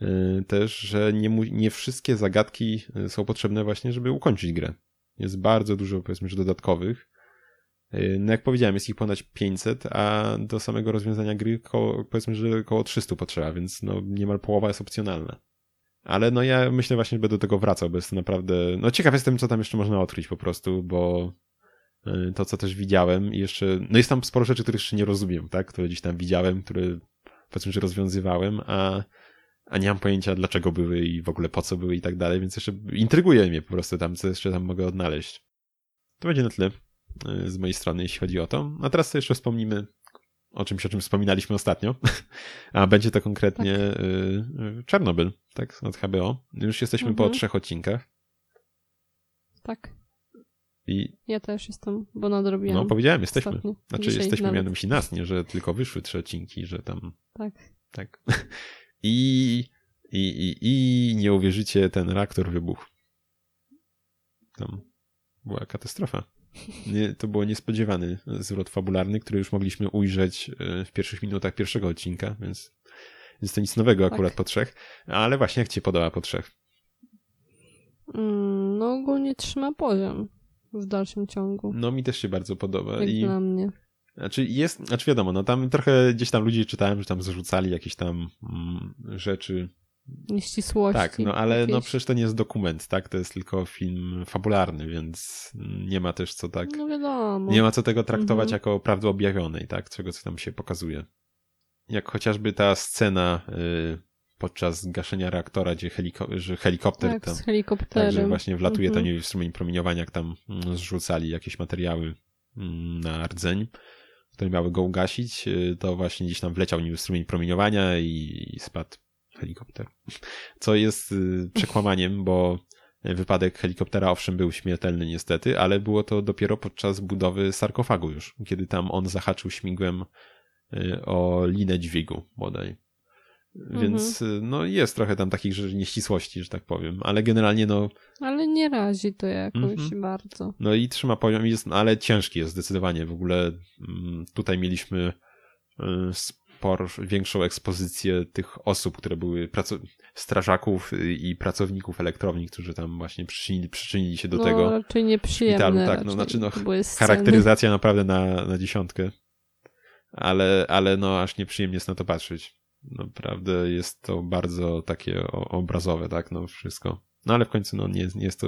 yy, też, że nie, nie wszystkie zagadki są potrzebne właśnie, żeby ukończyć grę. Jest bardzo dużo, powiedzmy, że dodatkowych. No jak powiedziałem, jest ich ponad 500, a do samego rozwiązania gry koło, powiedzmy, że około 300 potrzeba, więc no niemal połowa jest opcjonalna. Ale no ja myślę właśnie, że będę do tego wracał, bo jest to naprawdę... No ciekaw jestem, co tam jeszcze można odkryć po prostu, bo y, to, co też widziałem i jeszcze... No jest tam sporo rzeczy, których jeszcze nie rozumiem, tak? Które gdzieś tam widziałem, które powiedzmy, że rozwiązywałem, a, a nie mam pojęcia, dlaczego były i w ogóle po co były i tak dalej, więc jeszcze intryguje mnie po prostu tam, co jeszcze tam mogę odnaleźć. To będzie na tyle y, z mojej strony, jeśli chodzi o to. A teraz jeszcze wspomnimy o czymś, o czym wspominaliśmy ostatnio, (laughs) a będzie to konkretnie tak. Y, Czarnobyl, tak, od HBO. Już jesteśmy mhm. po trzech odcinkach. Tak. I... Ja też jestem, bo nadrobiłam. No, powiedziałem, jesteśmy. Ostatnio. Znaczy, Dzisiaj jesteśmy mianem się nas, nie, że tylko wyszły trzy odcinki, że tam... Tak. Tak. (laughs) I, i, i, i nie uwierzycie, ten reaktor wybuchł. Tam była katastrofa. Nie, to było niespodziewany zwrot fabularny, który już mogliśmy ujrzeć e, w pierwszych minutach pierwszego odcinka, więc, więc to nic nowego akurat tak. po trzech. Ale właśnie jak ci podoba po trzech? Mm, no ogólnie trzyma poziom w dalszym ciągu. No mi też się bardzo podoba. Jak I... dla mnie. Znaczy jest, znaczy wiadomo, no tam trochę gdzieś tam ludzi czytałem, że tam zrzucali jakieś tam mm, rzeczy. Nieścisłości. Tak, no ale no jakieś... no przecież to nie jest dokument, tak? To jest tylko film fabularny, więc nie ma też co tak. No wiadomo. Nie ma co tego traktować mhm. jako prawdy objawionej, tak? Czego co tam się pokazuje. Jak chociażby ta scena y, podczas gaszenia reaktora, gdzie heliko że helikopter tak, tam. Z helikopterem. Także właśnie wlatuje mhm. ten strumień promieniowania, jak tam mm, zrzucali jakieś materiały mm, na rdzeń które miały go ugasić, y, to właśnie gdzieś tam wleciał nim strumień promieniowania i spadł helikopter. Co jest y, przekłamaniem, bo wypadek helikoptera owszem był śmiertelny niestety, ale było to dopiero podczas budowy sarkofagu już, kiedy tam on zahaczył śmigłem y, o linę dźwigu bodaj. Więc mhm. no jest trochę tam takich że nieścisłości, że tak powiem, ale generalnie no... Ale nie razi to jakoś mhm. bardzo. No i trzyma poziom, jest, ale ciężki jest zdecydowanie. W ogóle mm, tutaj mieliśmy y, większą ekspozycję tych osób, które były strażaków i pracowników elektrowni, którzy tam właśnie przyczynili, przyczynili się do no, tego. raczej nieprzyjemne. Tak, no znaczy no charakteryzacja naprawdę na, na dziesiątkę. Ale, ale no aż nieprzyjemnie jest na to patrzeć. Naprawdę jest to bardzo takie obrazowe, tak, no wszystko. No ale w końcu, no nie, nie jest to,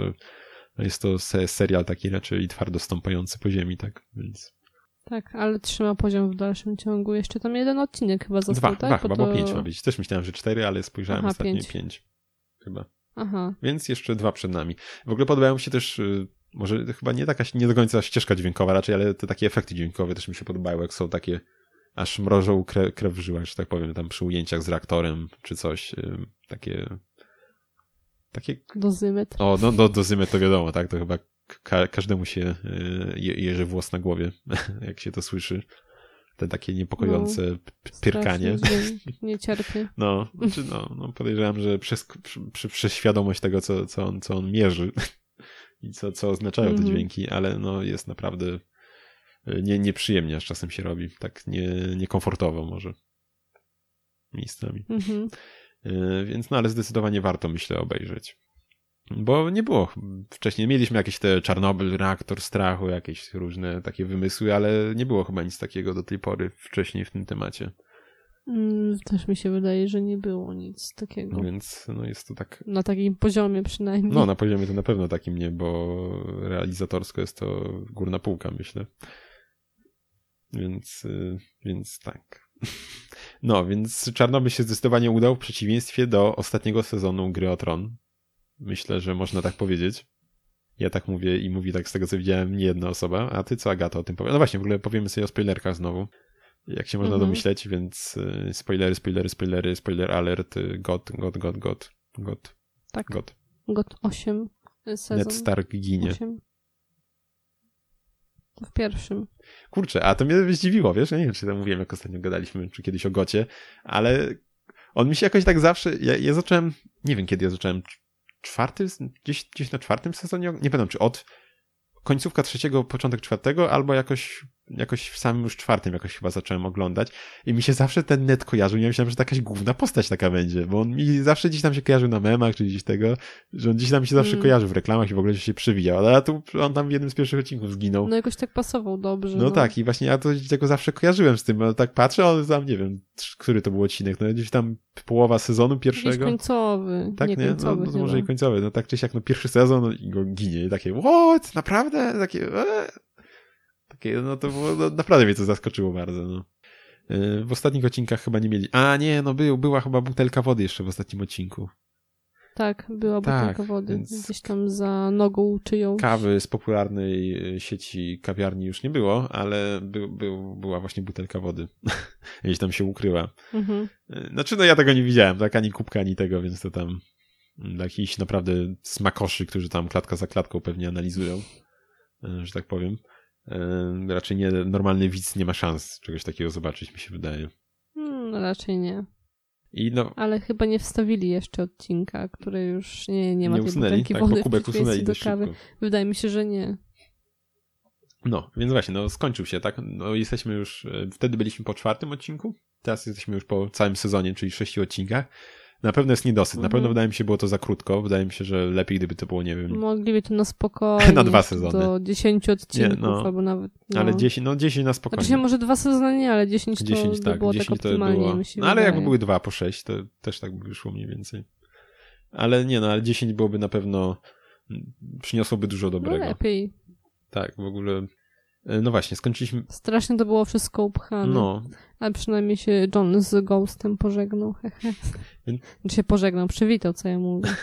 jest to serial taki raczej twardo stąpający po ziemi, tak, więc... Tak, ale trzyma poziom w dalszym ciągu. Jeszcze tam jeden odcinek chyba został, dwa, tak? Dwa, chyba, bo pięć ma być. Też myślałem, że cztery, ale spojrzałem Aha, ostatnio pięć. pięć. Chyba. Aha. Więc jeszcze dwa przed nami. W ogóle podobają mi się też, y, może chyba nie taka, nie do końca ścieżka dźwiękowa raczej, ale te takie efekty dźwiękowe też mi się podobają, jak są takie aż mrożą krew, krew w żyłach, że tak powiem, tam przy ujęciach z reaktorem czy coś, takie takie... Dozymetr. O, no do, dozymetr to wiadomo, tak, to chyba ka każdemu się y, je, jeży włos na głowie, (laughs) jak się to słyszy. Te takie niepokojące no, pierkanie. Nie cierpię. (laughs) No, znaczy no, no podejrzewam, że przez, przy, przez świadomość tego, co, co, on, co on mierzy (laughs) i co, co oznaczają mm -hmm. te mhm. dźwięki, ale no jest naprawdę nie, nieprzyjemnie aż czasem się robi, tak nie, niekomfortowo może miejscami. Mhm. E, więc no ale zdecydowanie warto myślę obejrzeć. Bo nie było wcześniej. Mieliśmy jakieś te Czarnobyl, reaktor strachu, jakieś różne takie wymysły, ale nie było chyba nic takiego do tej pory wcześniej w tym temacie. Mm, też mi się wydaje, że nie było nic takiego. No więc no jest to tak. Na takim poziomie przynajmniej. No, na poziomie to na pewno takim nie, bo realizatorsko jest to górna półka, myślę. Więc, y, więc tak. (laughs) No, więc Czarnobyl się zdecydowanie udał w przeciwieństwie do ostatniego sezonu Gry o Tron. Myślę, że można tak powiedzieć. Ja tak mówię i mówi tak z tego, co widziałem, nie jedna osoba. A ty co, Agata, o tym powie? No właśnie, w ogóle powiemy sobie o spoilerkach znowu. Jak się można mhm. domyśleć, więc y, spoilery, spoilery, spoilery, spoiler alert, God, God, God, God, God. Tak. God. God 8 sezon. Ned Stark ginie. 8. W pierwszym. Kurczę, a to mnie zdziwiło, wiesz? Ja nie wiem, czy to mówiłem, jak ostatnio gadaliśmy, czy kiedyś o Gocie, ale on mi się jakoś tak zawsze... Ja, ja zacząłem... Nie wiem, kiedy ja zacząłem. Czwarty? Gdzieś, gdzieś na czwartym sezonie? Nie pamiętam, czy od końcówka trzeciego, początek czwartego, albo jakoś jakoś w samym już czwartym jakoś chyba zacząłem oglądać i mi się zawsze ten net kojarzył. Ja myślałem, że to jakaś główna postać taka będzie, bo on mi zawsze gdzieś tam się kojarzył na memach, czy gdzieś tego, że on gdzieś tam się zawsze mm. kojarzył w reklamach i w ogóle się przywijał, ale ja tu, on tam w jednym z pierwszych odcinków zginął. No jakoś tak pasował dobrze. No, no. tak i właśnie ja to tego zawsze kojarzyłem z tym, bo tak patrzę, on tam, nie wiem, który to był odcinek, no gdzieś tam połowa sezonu pierwszego. Gdzieś końcowy. Tak, nie? nie? Końcowy no, no może i końcowy, no tak czy siak, no pierwszy sezon i go ginie i takie, what? Naprawdę? Takie, eee? Takie, no to było, no, naprawdę mnie to zaskoczyło bardzo, no. E, w ostatnich odcinkach chyba nie mieli. A nie, no był, była chyba butelka wody jeszcze w ostatnim odcinku. Tak, była tak, butelka wody. Więc... Gdzieś tam za nogą czyją. Kawy z popularnej e, sieci kawiarni już nie było, ale by, by, była właśnie butelka wody. (laughs) Gdzieś tam się ukryła. Mhm. E, znaczy, no ja tego nie widziałem, tak? Ani kubka, ani tego, więc to tam dla jakichś naprawdę smakoszy, którzy tam klatka za klatką pewnie analizują, że tak powiem raczej nie, normalny widz nie ma szans czegoś takiego zobaczyć, mi się wydaje. Hmm, raczej nie. I no, Ale chyba nie wstawili jeszcze odcinka, który już nie, nie ma nie tej usunęli, butelki tak, wody kubek usunęli do kawy. Wydaje mi się, że nie. No, więc właśnie, no skończył się, tak? No jesteśmy już, e, wtedy byliśmy po czwartym odcinku, teraz jesteśmy już po całym sezonie, czyli sześciu odcinkach. Na pewno jest niedosyt. Mhm. Na pewno mhm. wydaje mi się, było to za krótko. Wydaje mi się, że lepiej, gdyby to było, nie wiem. Mogliby to na spokojnie. (laughs) na dwa sezony. Do 10 odcinków, nie, no, albo nawet. No. Ale 10, no 10 na spokojnie. Znaczy może dwa sezony nie, ale 10 to 10, tak, było 10 tak optymalnie, to było. No ale jakby były dwa po 6, to też tak by wyszło mniej więcej. Ale nie, no ale 10 byłoby na pewno przyniosłoby dużo dobrego. No lepiej. Tak, w ogóle no właśnie, skończyliśmy. Strasznie to było wszystko upchane. No. Ale przynajmniej się John z Ghostem pożegnał. (laughs) Znaczy się pożegnał, przywitał, co ja mówię. (laughs)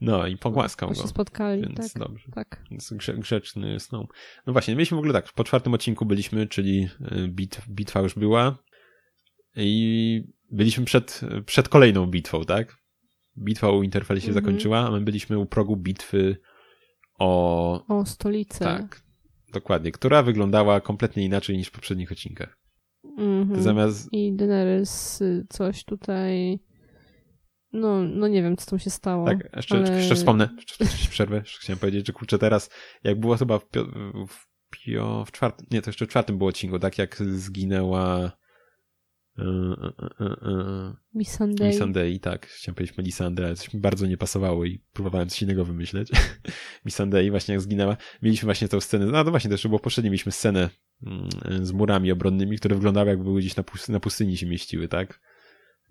No i pogłaskał go. się spotkali, więc tak. dobrze. Tak. Więc grzeczny Snow. No właśnie, mieliśmy w ogóle tak, po czwartym odcinku byliśmy, czyli e, bit, bitwa już była i byliśmy przed, przed kolejną bitwą, tak? Bitwa u Interfell się mhm. zakończyła, a my byliśmy u progu bitwy o... O stolicę. Tak, Dokładnie, która wyglądała kompletnie inaczej niż w poprzednich odcinkach. Mm-hmm. Zamiast... I Daenerys y, coś tutaj... No, no nie wiem, co tam się stało. Tak, jeszcze, ale... jeszcze wspomnę, jeszcze przerwę, chciałem powiedzieć, że kurczę teraz, jak było chyba w, pio, w, pio, w czwartym, nie, to jeszcze w czwartym było odcinku, tak jak zginęła Missandei. Missandei, tak. Chciałem powiedzieć Melisandre, ale coś mi bardzo nie pasowało i próbowałem coś innego wymyśleć. (laughs) Missandei właśnie jak zginęła. Mieliśmy właśnie tę scenę, no to właśnie też było poprzednio, mieliśmy scenę mm, z murami obronnymi, które wyglądały jakby były gdzieś na pustyni się mieściły, tak?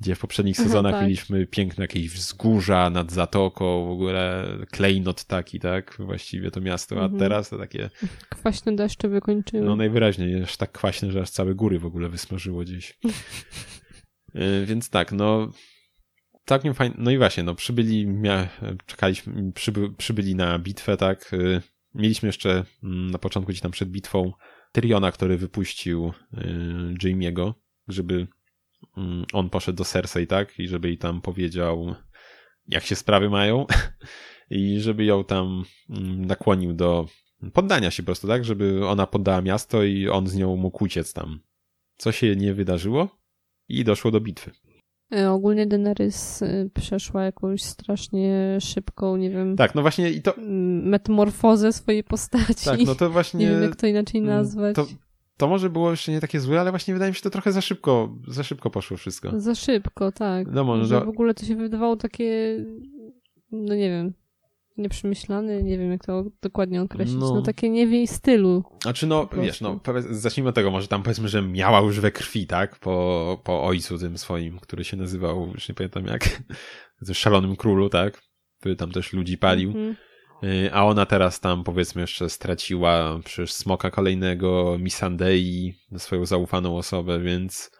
Gdzie w poprzednich sezonach tak. mieliśmy piękne jakieś wzgórza nad zatoką, w ogóle klejnot taki, tak? Właściwie to miasto, a mhm. teraz to takie... Kwaśne deszcze wykończyły. No najwyraźniej, aż tak kwaśne, że aż całe góry w ogóle wysmażyło gdzieś. (laughs) E, więc tak, no całkiem fajnie, no i właśnie, no przybyli, mia, czekaliśmy, przyby, przybyli na bitwę, tak? E, mieliśmy jeszcze mm, na początku gdzieś tam przed bitwą Tyriona, który wypuścił e, Jamie'ego, żeby on poszedł do Cersei, tak? I żeby jej tam powiedział, jak się sprawy mają. (laughs) I żeby ją tam mm, nakłonił do poddania się po prostu, tak? Żeby ona poddała miasto i on z nią mógł uciec tam. Co się nie wydarzyło i doszło do bitwy. E, ogólnie Daenerys e, przeszła jakąś strasznie szybką, nie wiem. Tak, no właśnie i to. Metamorfozę swojej postaci. Tak, no to właśnie. (laughs) Nie wiem, jak to inaczej mm, nazwać. To, to może było jeszcze nie takie złe, ale właśnie wydaje mi się, że to trochę za szybko, za szybko poszło wszystko. Za szybko, tak. No może. Że w ogóle to się wydawało takie, no nie wiem, nieprzemyślane, nie wiem jak to dokładnie określić, no, no takie nie w jej stylu. Znaczy no, wiesz, no zacznijmy od tego, może tam powiedzmy, że miała już we krwi, tak, po, po ojcu tym swoim, który się nazywał, już nie pamiętam jak, (laughs) szalonym królu, tak, który tam też ludzi palił. Mm -hmm. Y, a ona teraz tam powiedzmy jeszcze straciła przecież smoka kolejnego, Misandei, swoją zaufaną osobę, więc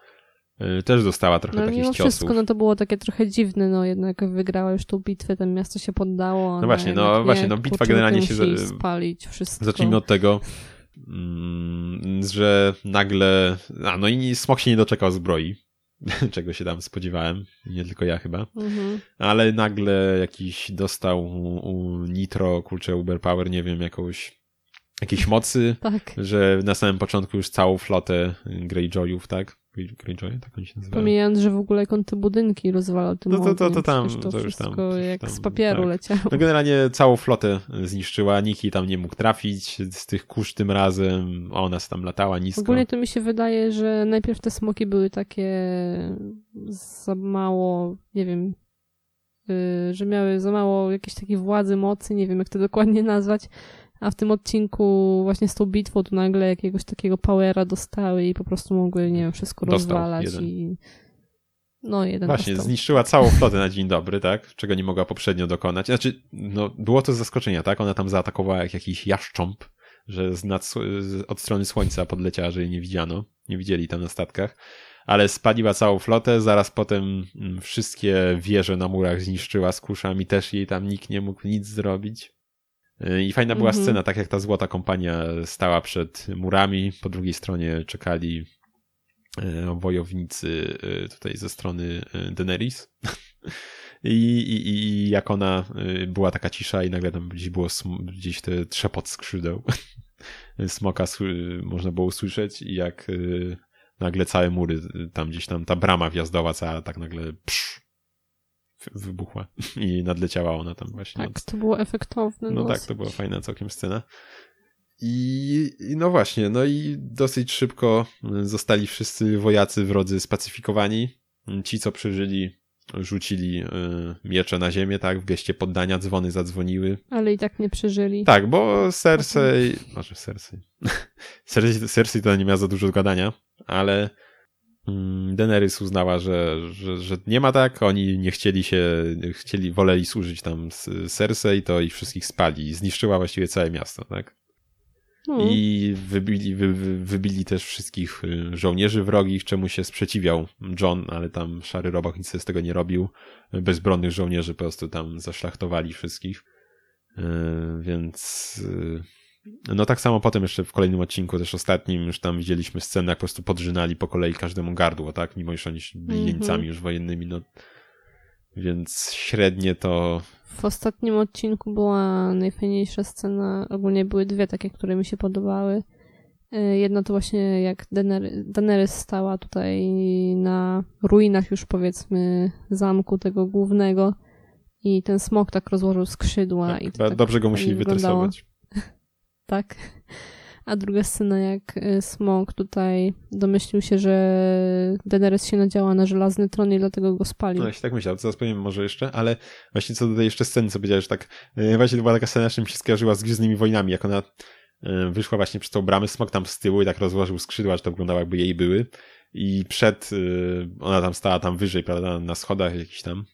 y, też dostała trochę no, takich mimo ciosów. wszystko, no to było takie trochę dziwne, no jednak wygrała już tą bitwę, ten miasto się poddało. No właśnie, no właśnie, no bitwa generalnie się... spalić wszystko. Zacznijmy od tego, mm, że nagle, a no i smok się nie doczekał zbroi, (laughs) czego się tam spodziewałem, nie tylko ja chyba, mhm. ale nagle jakiś dostał u, Nitro, kurczę, Uber Power, nie wiem, jakąś jakieś mocy, tak. że na samym początku już całą flotę Greyjoyów, tak? Greyjoy, tak oni się nazywają. Pomijając, że w ogóle te budynki rozwalał tym no to, to, to, tam, to, to już tam. jak tam, z papieru tak. leciało. No generalnie całą flotę zniszczyła, Niki tam nie mógł trafić z tych kurz tym razem, a ona tam latała nisko. Ogólnie to mi się wydaje, że najpierw te smoki były takie za mało, nie wiem, yy, że miały za mało jakiejś takiej władzy, mocy, nie wiem jak to dokładnie nazwać, a w tym odcinku właśnie z tą bitwą to nagle jakiegoś takiego powera dostały i po prostu mogły, nie wiem, wszystko dostał rozwalać jeden. i no, jeden Właśnie, dostał. zniszczyła całą flotę na dzień dobry, tak? Czego nie mogła poprzednio dokonać. Znaczy, no, było to z zaskoczenia, tak? Ona tam zaatakowała jak jakiś jaszcząb, że z nad, od strony słońca podleciała, że jej nie widziano. Nie widzieli tam na statkach. Ale spaliła całą flotę, zaraz potem mm, wszystkie wieże na murach zniszczyła z kuszami, też jej tam nikt nie mógł nic zrobić. I fajna była mm -hmm. scena, tak jak ta złota kompania stała przed murami, po drugiej stronie czekali e, wojownicy e, tutaj ze strony e, Daenerys. (laughs) I, i, I jak ona była taka cisza i nagle tam gdzieś było gdzieś te trzepot skrzydeł. (laughs) Smoka można było usłyszeć i jak nagle całe mury, tam gdzieś tam ta brama wjazdowa cała tak nagle psz, wybuchła i nadleciała ona tam właśnie. Tak, to było efektowne. No, no tak, to była fajna całkiem scena. I, I, no właśnie, no i dosyć szybko zostali wszyscy wojacy wrodzy spacyfikowani. Ci, co przeżyli, rzucili y, miecze na ziemię, tak, w geście poddania, dzwony zadzwoniły. Ale i tak nie przeżyli. Tak, bo Cersei, może Cersei, (laughs) Cersei, Cersei to nie miała za dużo gadania, ale Daenerys uznała, że, że, że nie ma tak, oni nie chcieli się, chcieli, woleli służyć tam Cersei, to ich wszystkich spali, zniszczyła właściwie całe miasto, tak. Hmm. I wybili, wy, wybili też wszystkich y, żołnierzy wrogich, czemu się sprzeciwiał John, ale tam Szary Robak nic z tego nie robił. Bezbronnych żołnierzy po prostu tam zaszlachtowali wszystkich. Y, więc y, no tak samo potem jeszcze w kolejnym odcinku, też ostatnim, już tam widzieliśmy scenę, jak po prostu podrzynali po kolei każdemu gardło, tak? Mimo, że oni byli mm -hmm. jeńcami już wojennymi, no. Więc średnie to w ostatnim odcinku była najfajniejsza scena, ogólnie były dwie takie, które mi się podobały. E, jedna to właśnie jak Daenerys stała tutaj na ruinach już powiedzmy zamku tego głównego i ten smok tak rozłożył skrzydła. Tak, i to tak dobrze go musieli wytresować. Tak. A druga scena, jak y, Smok tutaj domyślił się, że Daenerys się nadziała na żelazny tron i dlatego go spalił. No, ja się tak myślał, zaraz powiem może jeszcze, ale właśnie co do tej jeszcze sceny, co powiedziałeś, że tak, y, właśnie to była taka scena, czym się skojarzyła z Gwiezdnymi Wojnami, jak ona y, wyszła właśnie przez tą bramę, Smok tam z tyłu i tak rozłożył skrzydła, że to wyglądało jakby jej były i przed, ona tam stała tam wyżej, prawda, na schodach jakiś tam,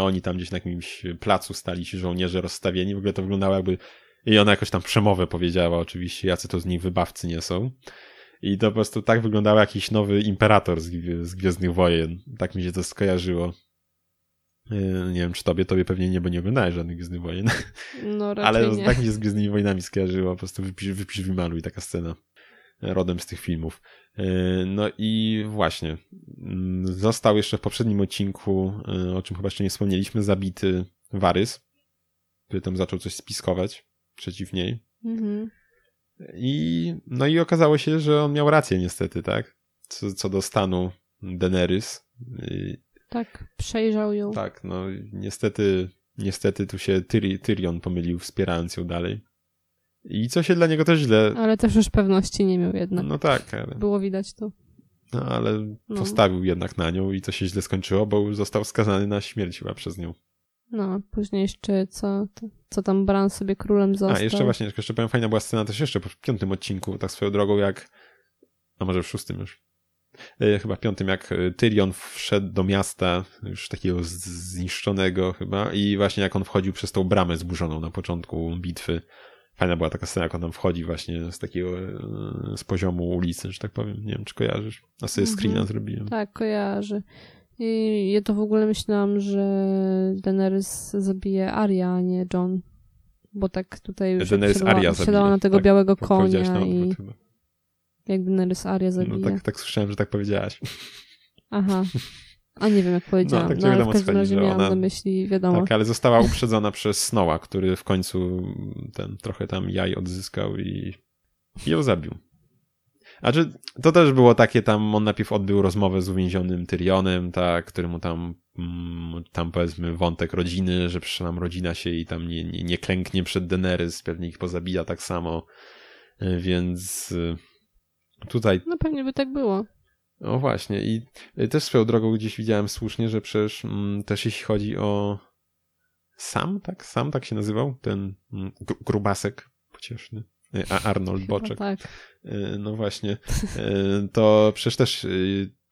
oni tam gdzieś na jakimś placu stali ci żołnierze rozstawieni, w ogóle to wyglądało jakby i ona jakoś tam przemowę powiedziała oczywiście, jacy to z nich wybawcy nie są. I to po prostu tak wyglądał jakiś nowy imperator z, z Gwiezdnych Wojen. Tak mi się to skojarzyło. E, nie wiem, czy tobie, tobie pewnie nie, bo nie oglądałeś żadnych Gwiezdnych Wojen. No (laughs) raczej Ale nie. tak mi się z Gwiezdnymi Wojnami skojarzyło. Po prostu wypisz, wypisz wymaluj taka scena rodem z tych filmów. E, no i właśnie. Mm, został jeszcze w poprzednim odcinku, e, o czym chyba jeszcze nie wspomnieliśmy, zabity Warys, który tam zaczął coś spiskować przeciw niej. Mhm. I, no i okazało się, że on miał rację niestety, tak? Co, co do stanu Daenerys. I, tak, przejrzał ją. Tak, no niestety, niestety tu się Tyri, Tyrion pomylił, wspierając ją dalej. I co się dla niego też źle... Ale też już pewności nie miał jednak. No tak. Ale... Było widać to. No ale no. postawił jednak na nią i to się źle skończyło, bo już został skazany na śmierć chyba przez nią. No, później jeszcze co, co tam Bran sobie królem został. A, jeszcze właśnie, jeszcze powiem, fajna była scena też jeszcze w piątym odcinku, tak swoją drogą, jak, a może w szóstym już, e, chyba w piątym, jak e, Tyrion wszedł do miasta, już takiego zniszczonego chyba, i właśnie jak on wchodził przez tą bramę zburzoną na początku bitwy. Fajna była taka scena, jak on tam wchodzi właśnie z takiego, e, z poziomu ulicy, że tak powiem. Nie wiem, czy kojarzysz? A sobie mhm. screena zrobiłem. Tak, kojarzy. I ja to w ogóle myślałam, że Daenerys zabije Arya, a nie John. Bo tak tutaj Daenerys Arya siadała na tego tak, białego konia i chyba. jak Daenerys Arya zabije. No tak, tak słyszałem, że tak powiedziałaś. Aha. A nie wiem, jak (laughs) powiedziałam. No, tak no, ale w każdym razie miałam ona... na myśli, wiadomo. Tak, ale została (laughs) uprzedzona przez Snowa, który w końcu ten trochę tam jaj odzyskał i, i ją zabił. A czy to też było takie tam, on najpierw odbył rozmowę z uwięzionym Tyrionem, tak, który mu tam, mm, tam powiedzmy wątek rodziny, że przecież nam rodzina się i tam nie, nie, nie klęknie przed Daenerys, pewnie ich pozabija tak samo, e, więc e, tutaj... No pewnie by tak było. No właśnie i e, też swoją drogą gdzieś widziałem słusznie, że przecież mm, też jeśli chodzi o Sam, tak? Sam tak się nazywał? Ten mm, grubasek pocieszny. A Arnold Boczek. tak. E, no właśnie. E, to przecież też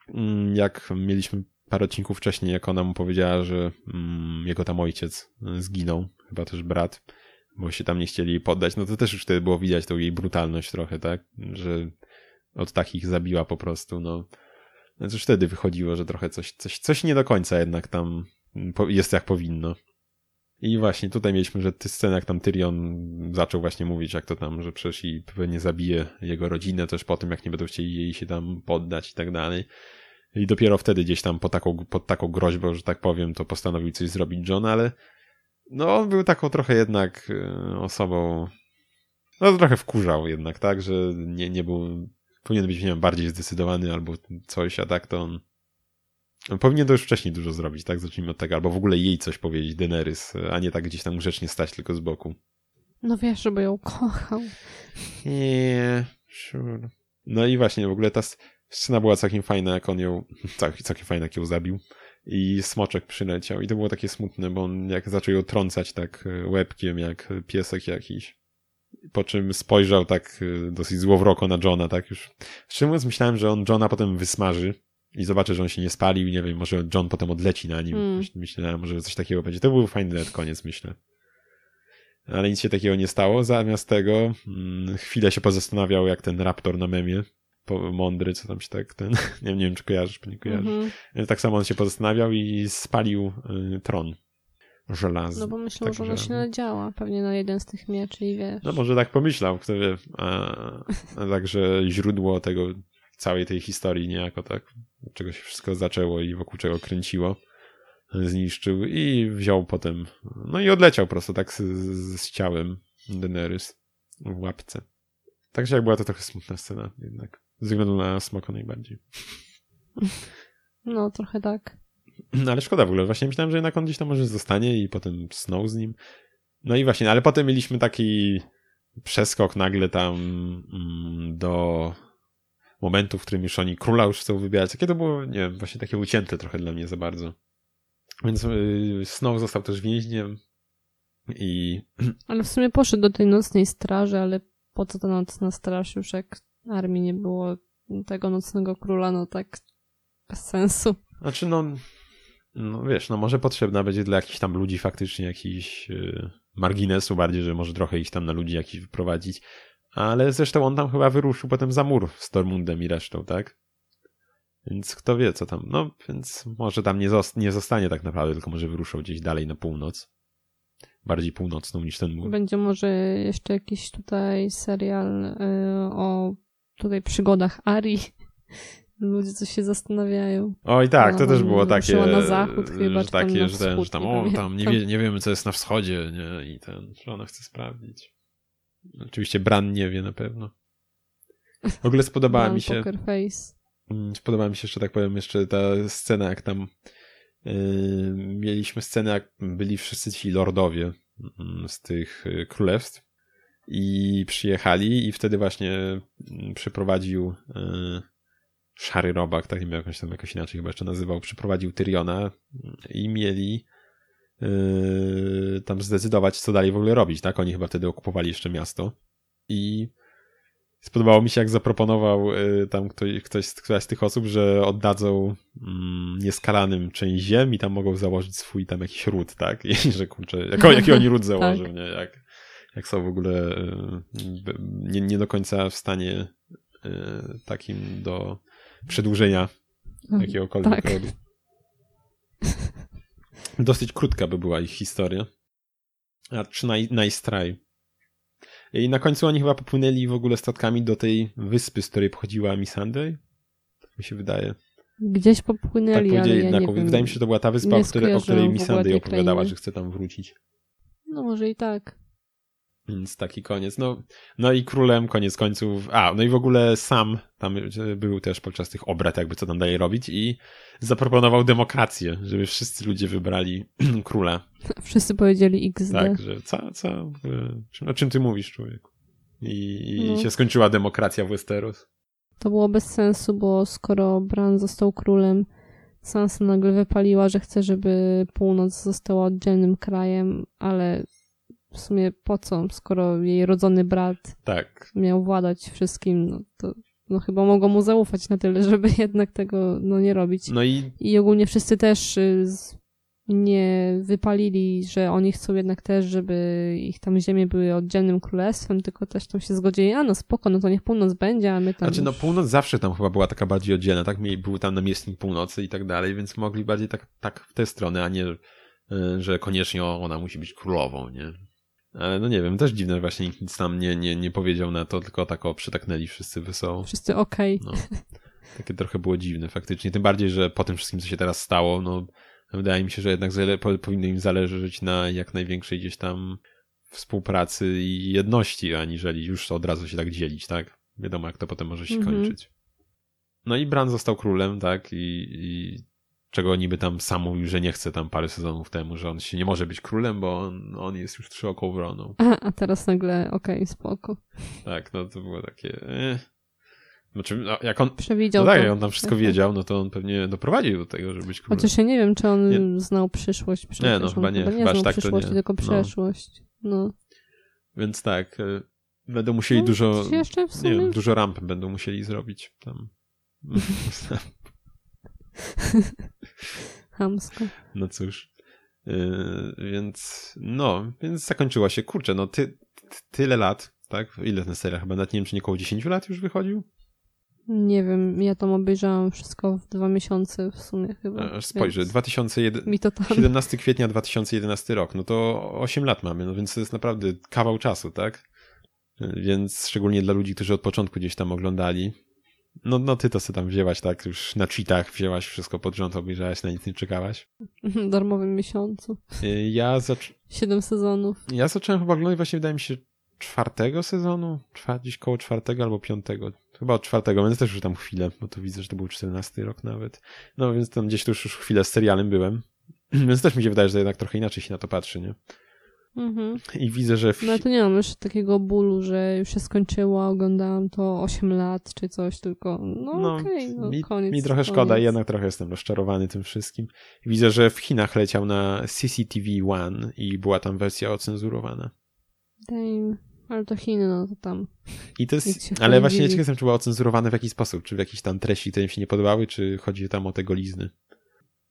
mm, jak mieliśmy parę odcinków wcześniej, jak ona mu powiedziała, że mm, jego tam ojciec zginął, chyba też brat, bo się tam nie chcieli poddać, no to też już wtedy było widać tą jej brutalność trochę, tak? Że od takich zabiła po prostu, no. No już wtedy wychodziło, że trochę coś, coś, coś nie do końca jednak tam jest jak powinno. I właśnie tutaj mieliśmy, że ty scenę, jak tam Tyrion zaczął właśnie mówić, jak to tam, że przecież i pewnie zabije jego rodzinę też po tym, jak nie będą chcieli jej się tam poddać i tak dalej. I dopiero wtedy gdzieś tam pod taką, pod taką groźbą, że tak powiem, to postanowił coś zrobić John, ale no on był taką trochę jednak e, osobą, no trochę wkurzał jednak, tak, że nie, nie był, powinien być, nie wiem, bardziej zdecydowany albo coś, a tak to on Powinien to już wcześniej dużo zrobić, tak? Zacznijmy od tego. Albo w ogóle jej coś powiedzieć, Daenerys, a nie tak gdzieś tam grzecznie stać tylko z boku. No wiesz, żeby ją kochał. Nie, sure. No i właśnie, w ogóle ta scena była całkiem fajna, jak on ją, (laughs) całkiem, całkiem fajna, jak ją zabił. I smoczek przyleciał. I to było takie smutne, bo on jak zaczął ją trącać tak e, łebkiem, jak piesek jakiś. Po czym spojrzał tak e, dosyć złowroko na Johna, tak już. Szczerze mówiąc, myślałem, że on Johna potem wysmaży i zobaczy, że on się nie spalił. Nie wiem, może John potem odleci na nim. Hmm. Myślałem, może coś takiego będzie. To był fajny koniec, myślę ale nic się takiego nie stało. Zamiast tego hmm, chwilę się pozastanawiał, jak ten raptor na memie, po, mądry, co tam się tak, ten, (laughs) nie, nie wiem, czy kojarzysz, czy nie kojarzysz. Mm -hmm. Tak samo on się pozastanawiał i spalił y, tron żelazny. No bo myślał, tak, że ona się nadziała pewnie na jeden z tych mieczy i wiesz. No może tak pomyślał, kto wie. A, a także źródło tego, całej tej historii niejako tak, czego się wszystko zaczęło i wokół czego kręciło zniszczył i wziął potem, no i odleciał prosto tak z, z ciałem Daenerys w łapce. Także jak była to trochę smutna scena jednak, ze względu na Smoko najbardziej. No, trochę tak. No, ale szkoda w ogóle, właśnie myślałem, że jednak on gdzieś tam może zostanie i potem Snow z nim. No i właśnie, ale potem mieliśmy taki przeskok nagle tam mm, do momentu, w którym już oni króla już chcą wybierać. Takie to było, nie wiem, właśnie takie ucięte trochę dla mnie za bardzo. Więc y, Snow został też więźniem i... (clears throat) Ale w sumie poszedł do tej nocnej straży, ale po co ta nocna straż już jak armii nie było tego nocnego króla, no tak bez sensu. Znaczy no, no wiesz, no może potrzebna będzie dla jakichś tam ludzi faktycznie jakiś yy, marginesu bardziej, że może trochę ich tam na ludzi jakiś wyprowadzić. Ale zresztą on tam chyba wyruszył potem za mur z Tormundem i resztą, tak? Więc kto wie, co tam. No, więc może tam nie, zost nie zostanie tak naprawdę, tylko może wyruszał gdzieś dalej na północ. Bardziej północną niż ten mur. Będzie może jeszcze jakiś tutaj serial y, o tutaj przygodach Ari. (laughs) Ludzie coś się zastanawiają. Oj tak, to też było takie, na zachód chyba, że takie, że, ten, że tam, o, tam nie, wie, nie wiemy, co jest na wschodzie, nie? I ten, że ona chce sprawdzić. Oczywiście Bran nie wie na pewno. W ogóle spodobała mi się... Poker face. Mm, Podoba mi się, że tak powiem, jeszcze ta scena, jak tam yy, mieliśmy scenę, jak byli wszyscy ci lordowie yy, z tych yy, królestw i przyjechali i wtedy właśnie mm, przyprowadził yy, Szary Robak, tak nie miał jakąś tam jakoś inaczej chyba jeszcze nazywał, przyprowadził Tyriona i mieli yy, tam zdecydować, co dalej w ogóle robić, tak? Oni chyba wtedy okupowali jeszcze miasto i Spodobało mi się, jak zaproponował y, tam ktoś, ktoś, któraś z tych osób, że oddadzą mm, nieskalanym część ziem i tam mogą założyć swój tam jakiś ród, tak? (laughs) I że kurczę, jako, jaki oni ród (laughs) założą, tak. nie? Jak, jak są w ogóle y, nie, nie do końca w stanie y, takim do przedłużenia mm, jakiegokolwiek tak. rodu. Dosyć krótka by była ich historia. A czy Nice Try i na końcu oni chyba popłynęli w ogóle statkami do tej wyspy, z której pochodziła Missandei. Tak mi się wydaje. Gdzieś popłynęli, tak ale ja nie Wydaje mi się, że to była ta wyspa, o której, o której Missandei opowiadała, że chce tam wrócić. No może i tak. Więc taki koniec. No, no i królem koniec końców. A, no i w ogóle sam tam był też podczas tych obrad, jakby co tam dalej robić i zaproponował demokrację, żeby wszyscy ludzie wybrali (clears throat) króla. Wszyscy powiedzieli XD. Tak, że co, co, o czym ty mówisz, człowieku? I, i no. się skończyła demokracja w Westeros. To było bez sensu, bo skoro Bran został królem, Sansa nagle wypaliła, że chce, żeby północ została oddzielnym krajem, ale w sumie po co, skoro jej rodzony brat tak. miał władać wszystkim, no to no chyba mogą mu zaufać na tyle, (laughs) żeby jednak tego no nie robić. No i... I ogólnie wszyscy też y, nie wypalili, że oni chcą jednak też, żeby ich tam ziemie były oddzielnym królestwem, tylko też tam się zgodzili, a no spoko, no to niech północ będzie, a my tam... Znaczy no północ zawsze tam chyba była taka bardziej oddzielna, tak? Był tam namiestnik północy i tak dalej, więc mogli bardziej tak, tak w tę stronę, a nie, y, że koniecznie ona musi być królową, nie? Ale no nie wiem, też dziwne właśnie nikt nic tam nie, nie, nie powiedział na to, tylko tak o przytaknęli wszyscy wesoło. Wszyscy okej. Okay. No, takie trochę było dziwne faktycznie. Tym bardziej, że po tym wszystkim, co się teraz stało, no wydaje mi się, że jednak powinno im zależeć na jak największej gdzieś tam współpracy i jedności, aniżeli już od razu się tak dzielić, tak? Wiadomo, jak to potem może się mm -hmm. kończyć. No i Bran został królem, tak? I, i czego niby tam sam mówił, że nie chce tam parę sezonów temu, że on się nie może być królem, bo on, on jest już trzyoką wroną. A, a teraz nagle, okej, okay, spoko. Tak, no to było takie... Eh. Znaczy, no, jak on. Przewidział. No tak, on tam wszystko wiedział, no to on pewnie doprowadził do tego, żeby być królem. Chociaż ja nie wiem, czy on nie. znał przyszłość. Przecież. Nie, no chyba nie. Chyba nie znał tak przyszłość, tylko no. przeszłość. No. Więc tak, e, będą musieli no, dużo. Jeszcze w sumie? Nie wiem, dużo ramp będą musieli zrobić tam. (laughs) (laughs) (laughs) Hamsko. No cóż. Yy, więc no, więc zakończyła się. Kurczę, no ty, ty, tyle lat, tak? Ile ten serial? Chyba nawet nie wiem, czy nie około 10 lat już wychodził? Nie wiem, ja tam obejrzałam wszystko w dwa miesiące w sumie chyba. Aż spojrzę, 2017 kwietnia 2011 rok, no to 8 lat mamy, no więc to jest naprawdę kawał czasu, tak? Więc szczególnie dla ludzi, którzy od początku gdzieś tam oglądali. No, no ty to sobie tam wzięłaś, tak? Już na cheatach wzięłaś wszystko pod rząd, obejrzałaś, na nic nie czekałaś. (laughs) W darmowym miesiącu. Y, ja zacząłem... Siedem sezonów. Ja zacząłem chyba oglądać właśnie, wydaje mi się, czwartego sezonu, gdzieś koło czwartego albo piątego. Chyba od czwartego, więc też już tam chwilę, bo to widzę, że to był czternasty rok nawet. No więc tam gdzieś tu już, już chwilę z serialem byłem. (clears throat) Więc też mi się wydaje, że jednak trochę inaczej się na to patrzy, nie? Mhm. I widzę, że... W... No to nie mam już takiego bólu, że już się skończyło, oglądałam to 8 lat czy coś, tylko no, no okej, okay, no mi, koniec. Mi trochę koniec. szkoda jednak trochę jestem rozczarowany tym wszystkim. Widzę, że w Chinach leciał na CCTV One i była tam wersja ocenzurowana. Damn. Ale to Chiny, no to tam. I to jest, ale właśnie ciekaw jestem, czy było ocenzurowane w jakiś sposób, czy w jakiś tam treści, które im się nie podobały, czy chodzi tam o te golizny.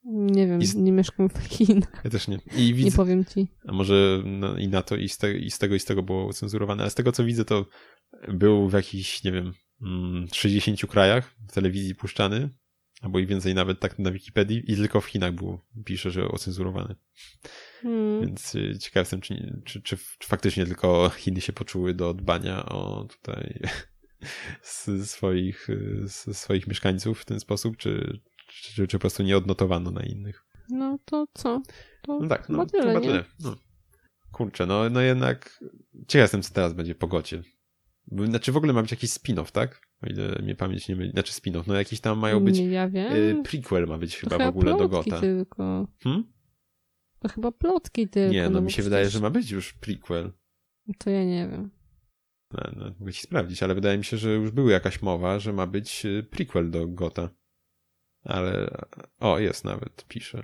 Nie wiem, I... nie mieszkam w Chinach. Ja też nie. I widzę... Nie powiem ci. A może no, i na to, i z, te, i z tego, i z tego było cenzurowane. Ale z tego, co widzę, to był w jakichś, nie wiem, 60 mm, krajach w telewizji puszczany, albo i więcej nawet tak na Wikipedii, i tylko w Chinach było, pisze, że ocenzurowane. Hmm. Więc y, ciekaw jestem, czy, czy, czy, czy, faktycznie tylko Chiny się poczuły do dbania o tutaj (laughs) swoich, swoich mieszkańców w ten sposób, czy, czy, czy po prostu nie odnotowano na innych. No to co? To no tak, no, tyle, chyba tyle. No. Kurczę, no, no jednak ciekaw jestem, co teraz będzie po Gocie. Znaczy w ogóle ma być jakiś spin-off, tak? O ile mnie pamięć nie myli. Znaczy spin-off, no jakiś tam mają być... Nie, ja wiem. Y, prequel ma być chyba, chyba w ogóle do Gota. tylko. Hmm? To chyba plotki tylko. Nie, no, no mi się przecież... wydaje, że ma być już prequel. To ja nie wiem. No, no, mogę ci sprawdzić, ale wydaje mi się, że już była jakaś mowa, że ma być y, prequel do Gota. Ale... O, jest nawet, pisze.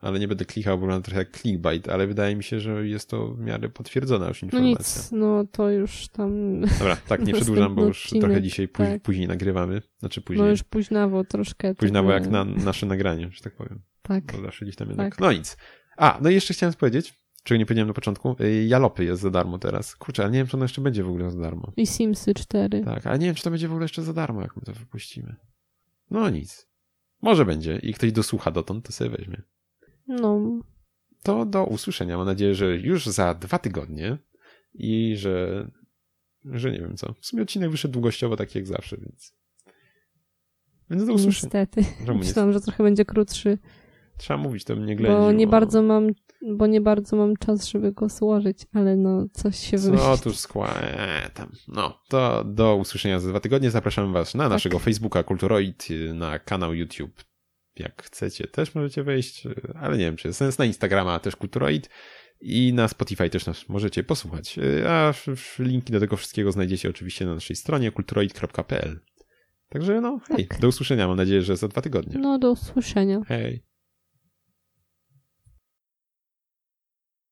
Ale nie będę klikał, bo mam trochę jak clickbait, ale wydaje mi się, że jest to w miarę potwierdzona już informacja. No nic, no to już tam... Dobra, (laughs) tak, nie przedłużam, bo już odcinek, trochę dzisiaj póź, tak. później nagrywamy. Znaczy później. No już późnawo troszkę. Późnawo jak na nasze nagranie, że tak powiem. Tak. Bo zawsze gdzieś tam jednak... Tak. No nic. A, no i jeszcze chciałem powiedzieć, czego nie powiedziałem na początku, y, Jalopy jest za darmo teraz. Kurczę, ale nie wiem, czy ono jeszcze będzie w ogóle za darmo. I Simsy 4. Tak, ale nie wiem, czy to będzie w ogóle jeszcze za darmo, jak my to wypuścimy. No nic. Może będzie i ktoś dosłucha dotąd, to sobie weźmie. No. To do usłyszenia. Mam nadzieję, że już za dwa tygodnie i że, że nie wiem co. W sumie odcinek wyszedł długościowo taki jak zawsze, więc. Więc do usłyszenia. Niestety. Myślałam, że trochę będzie krótszy. Trzeba mówić, to mnie ględzi. Bo nie bo... bardzo mam, bo nie bardzo mam czas, żeby go złożyć, ale no coś się wymyśli. No tuż skła... Eee, tam. No, to do usłyszenia za dwa tygodnie. Zapraszamy was na tak. naszego Facebooka Kulturoid, na kanał YouTube. Jak chcecie, też możecie wejść, ale nie wiem, czy jest sens. Na Instagrama też Kulturoid i na Spotify też nas możecie posłuchać. A linki do tego wszystkiego znajdziecie oczywiście na naszej stronie kulturoid.pl. Także no, hej, tak. do usłyszenia. Mam nadzieję, że za dwa tygodnie. No, do usłyszenia. Hej.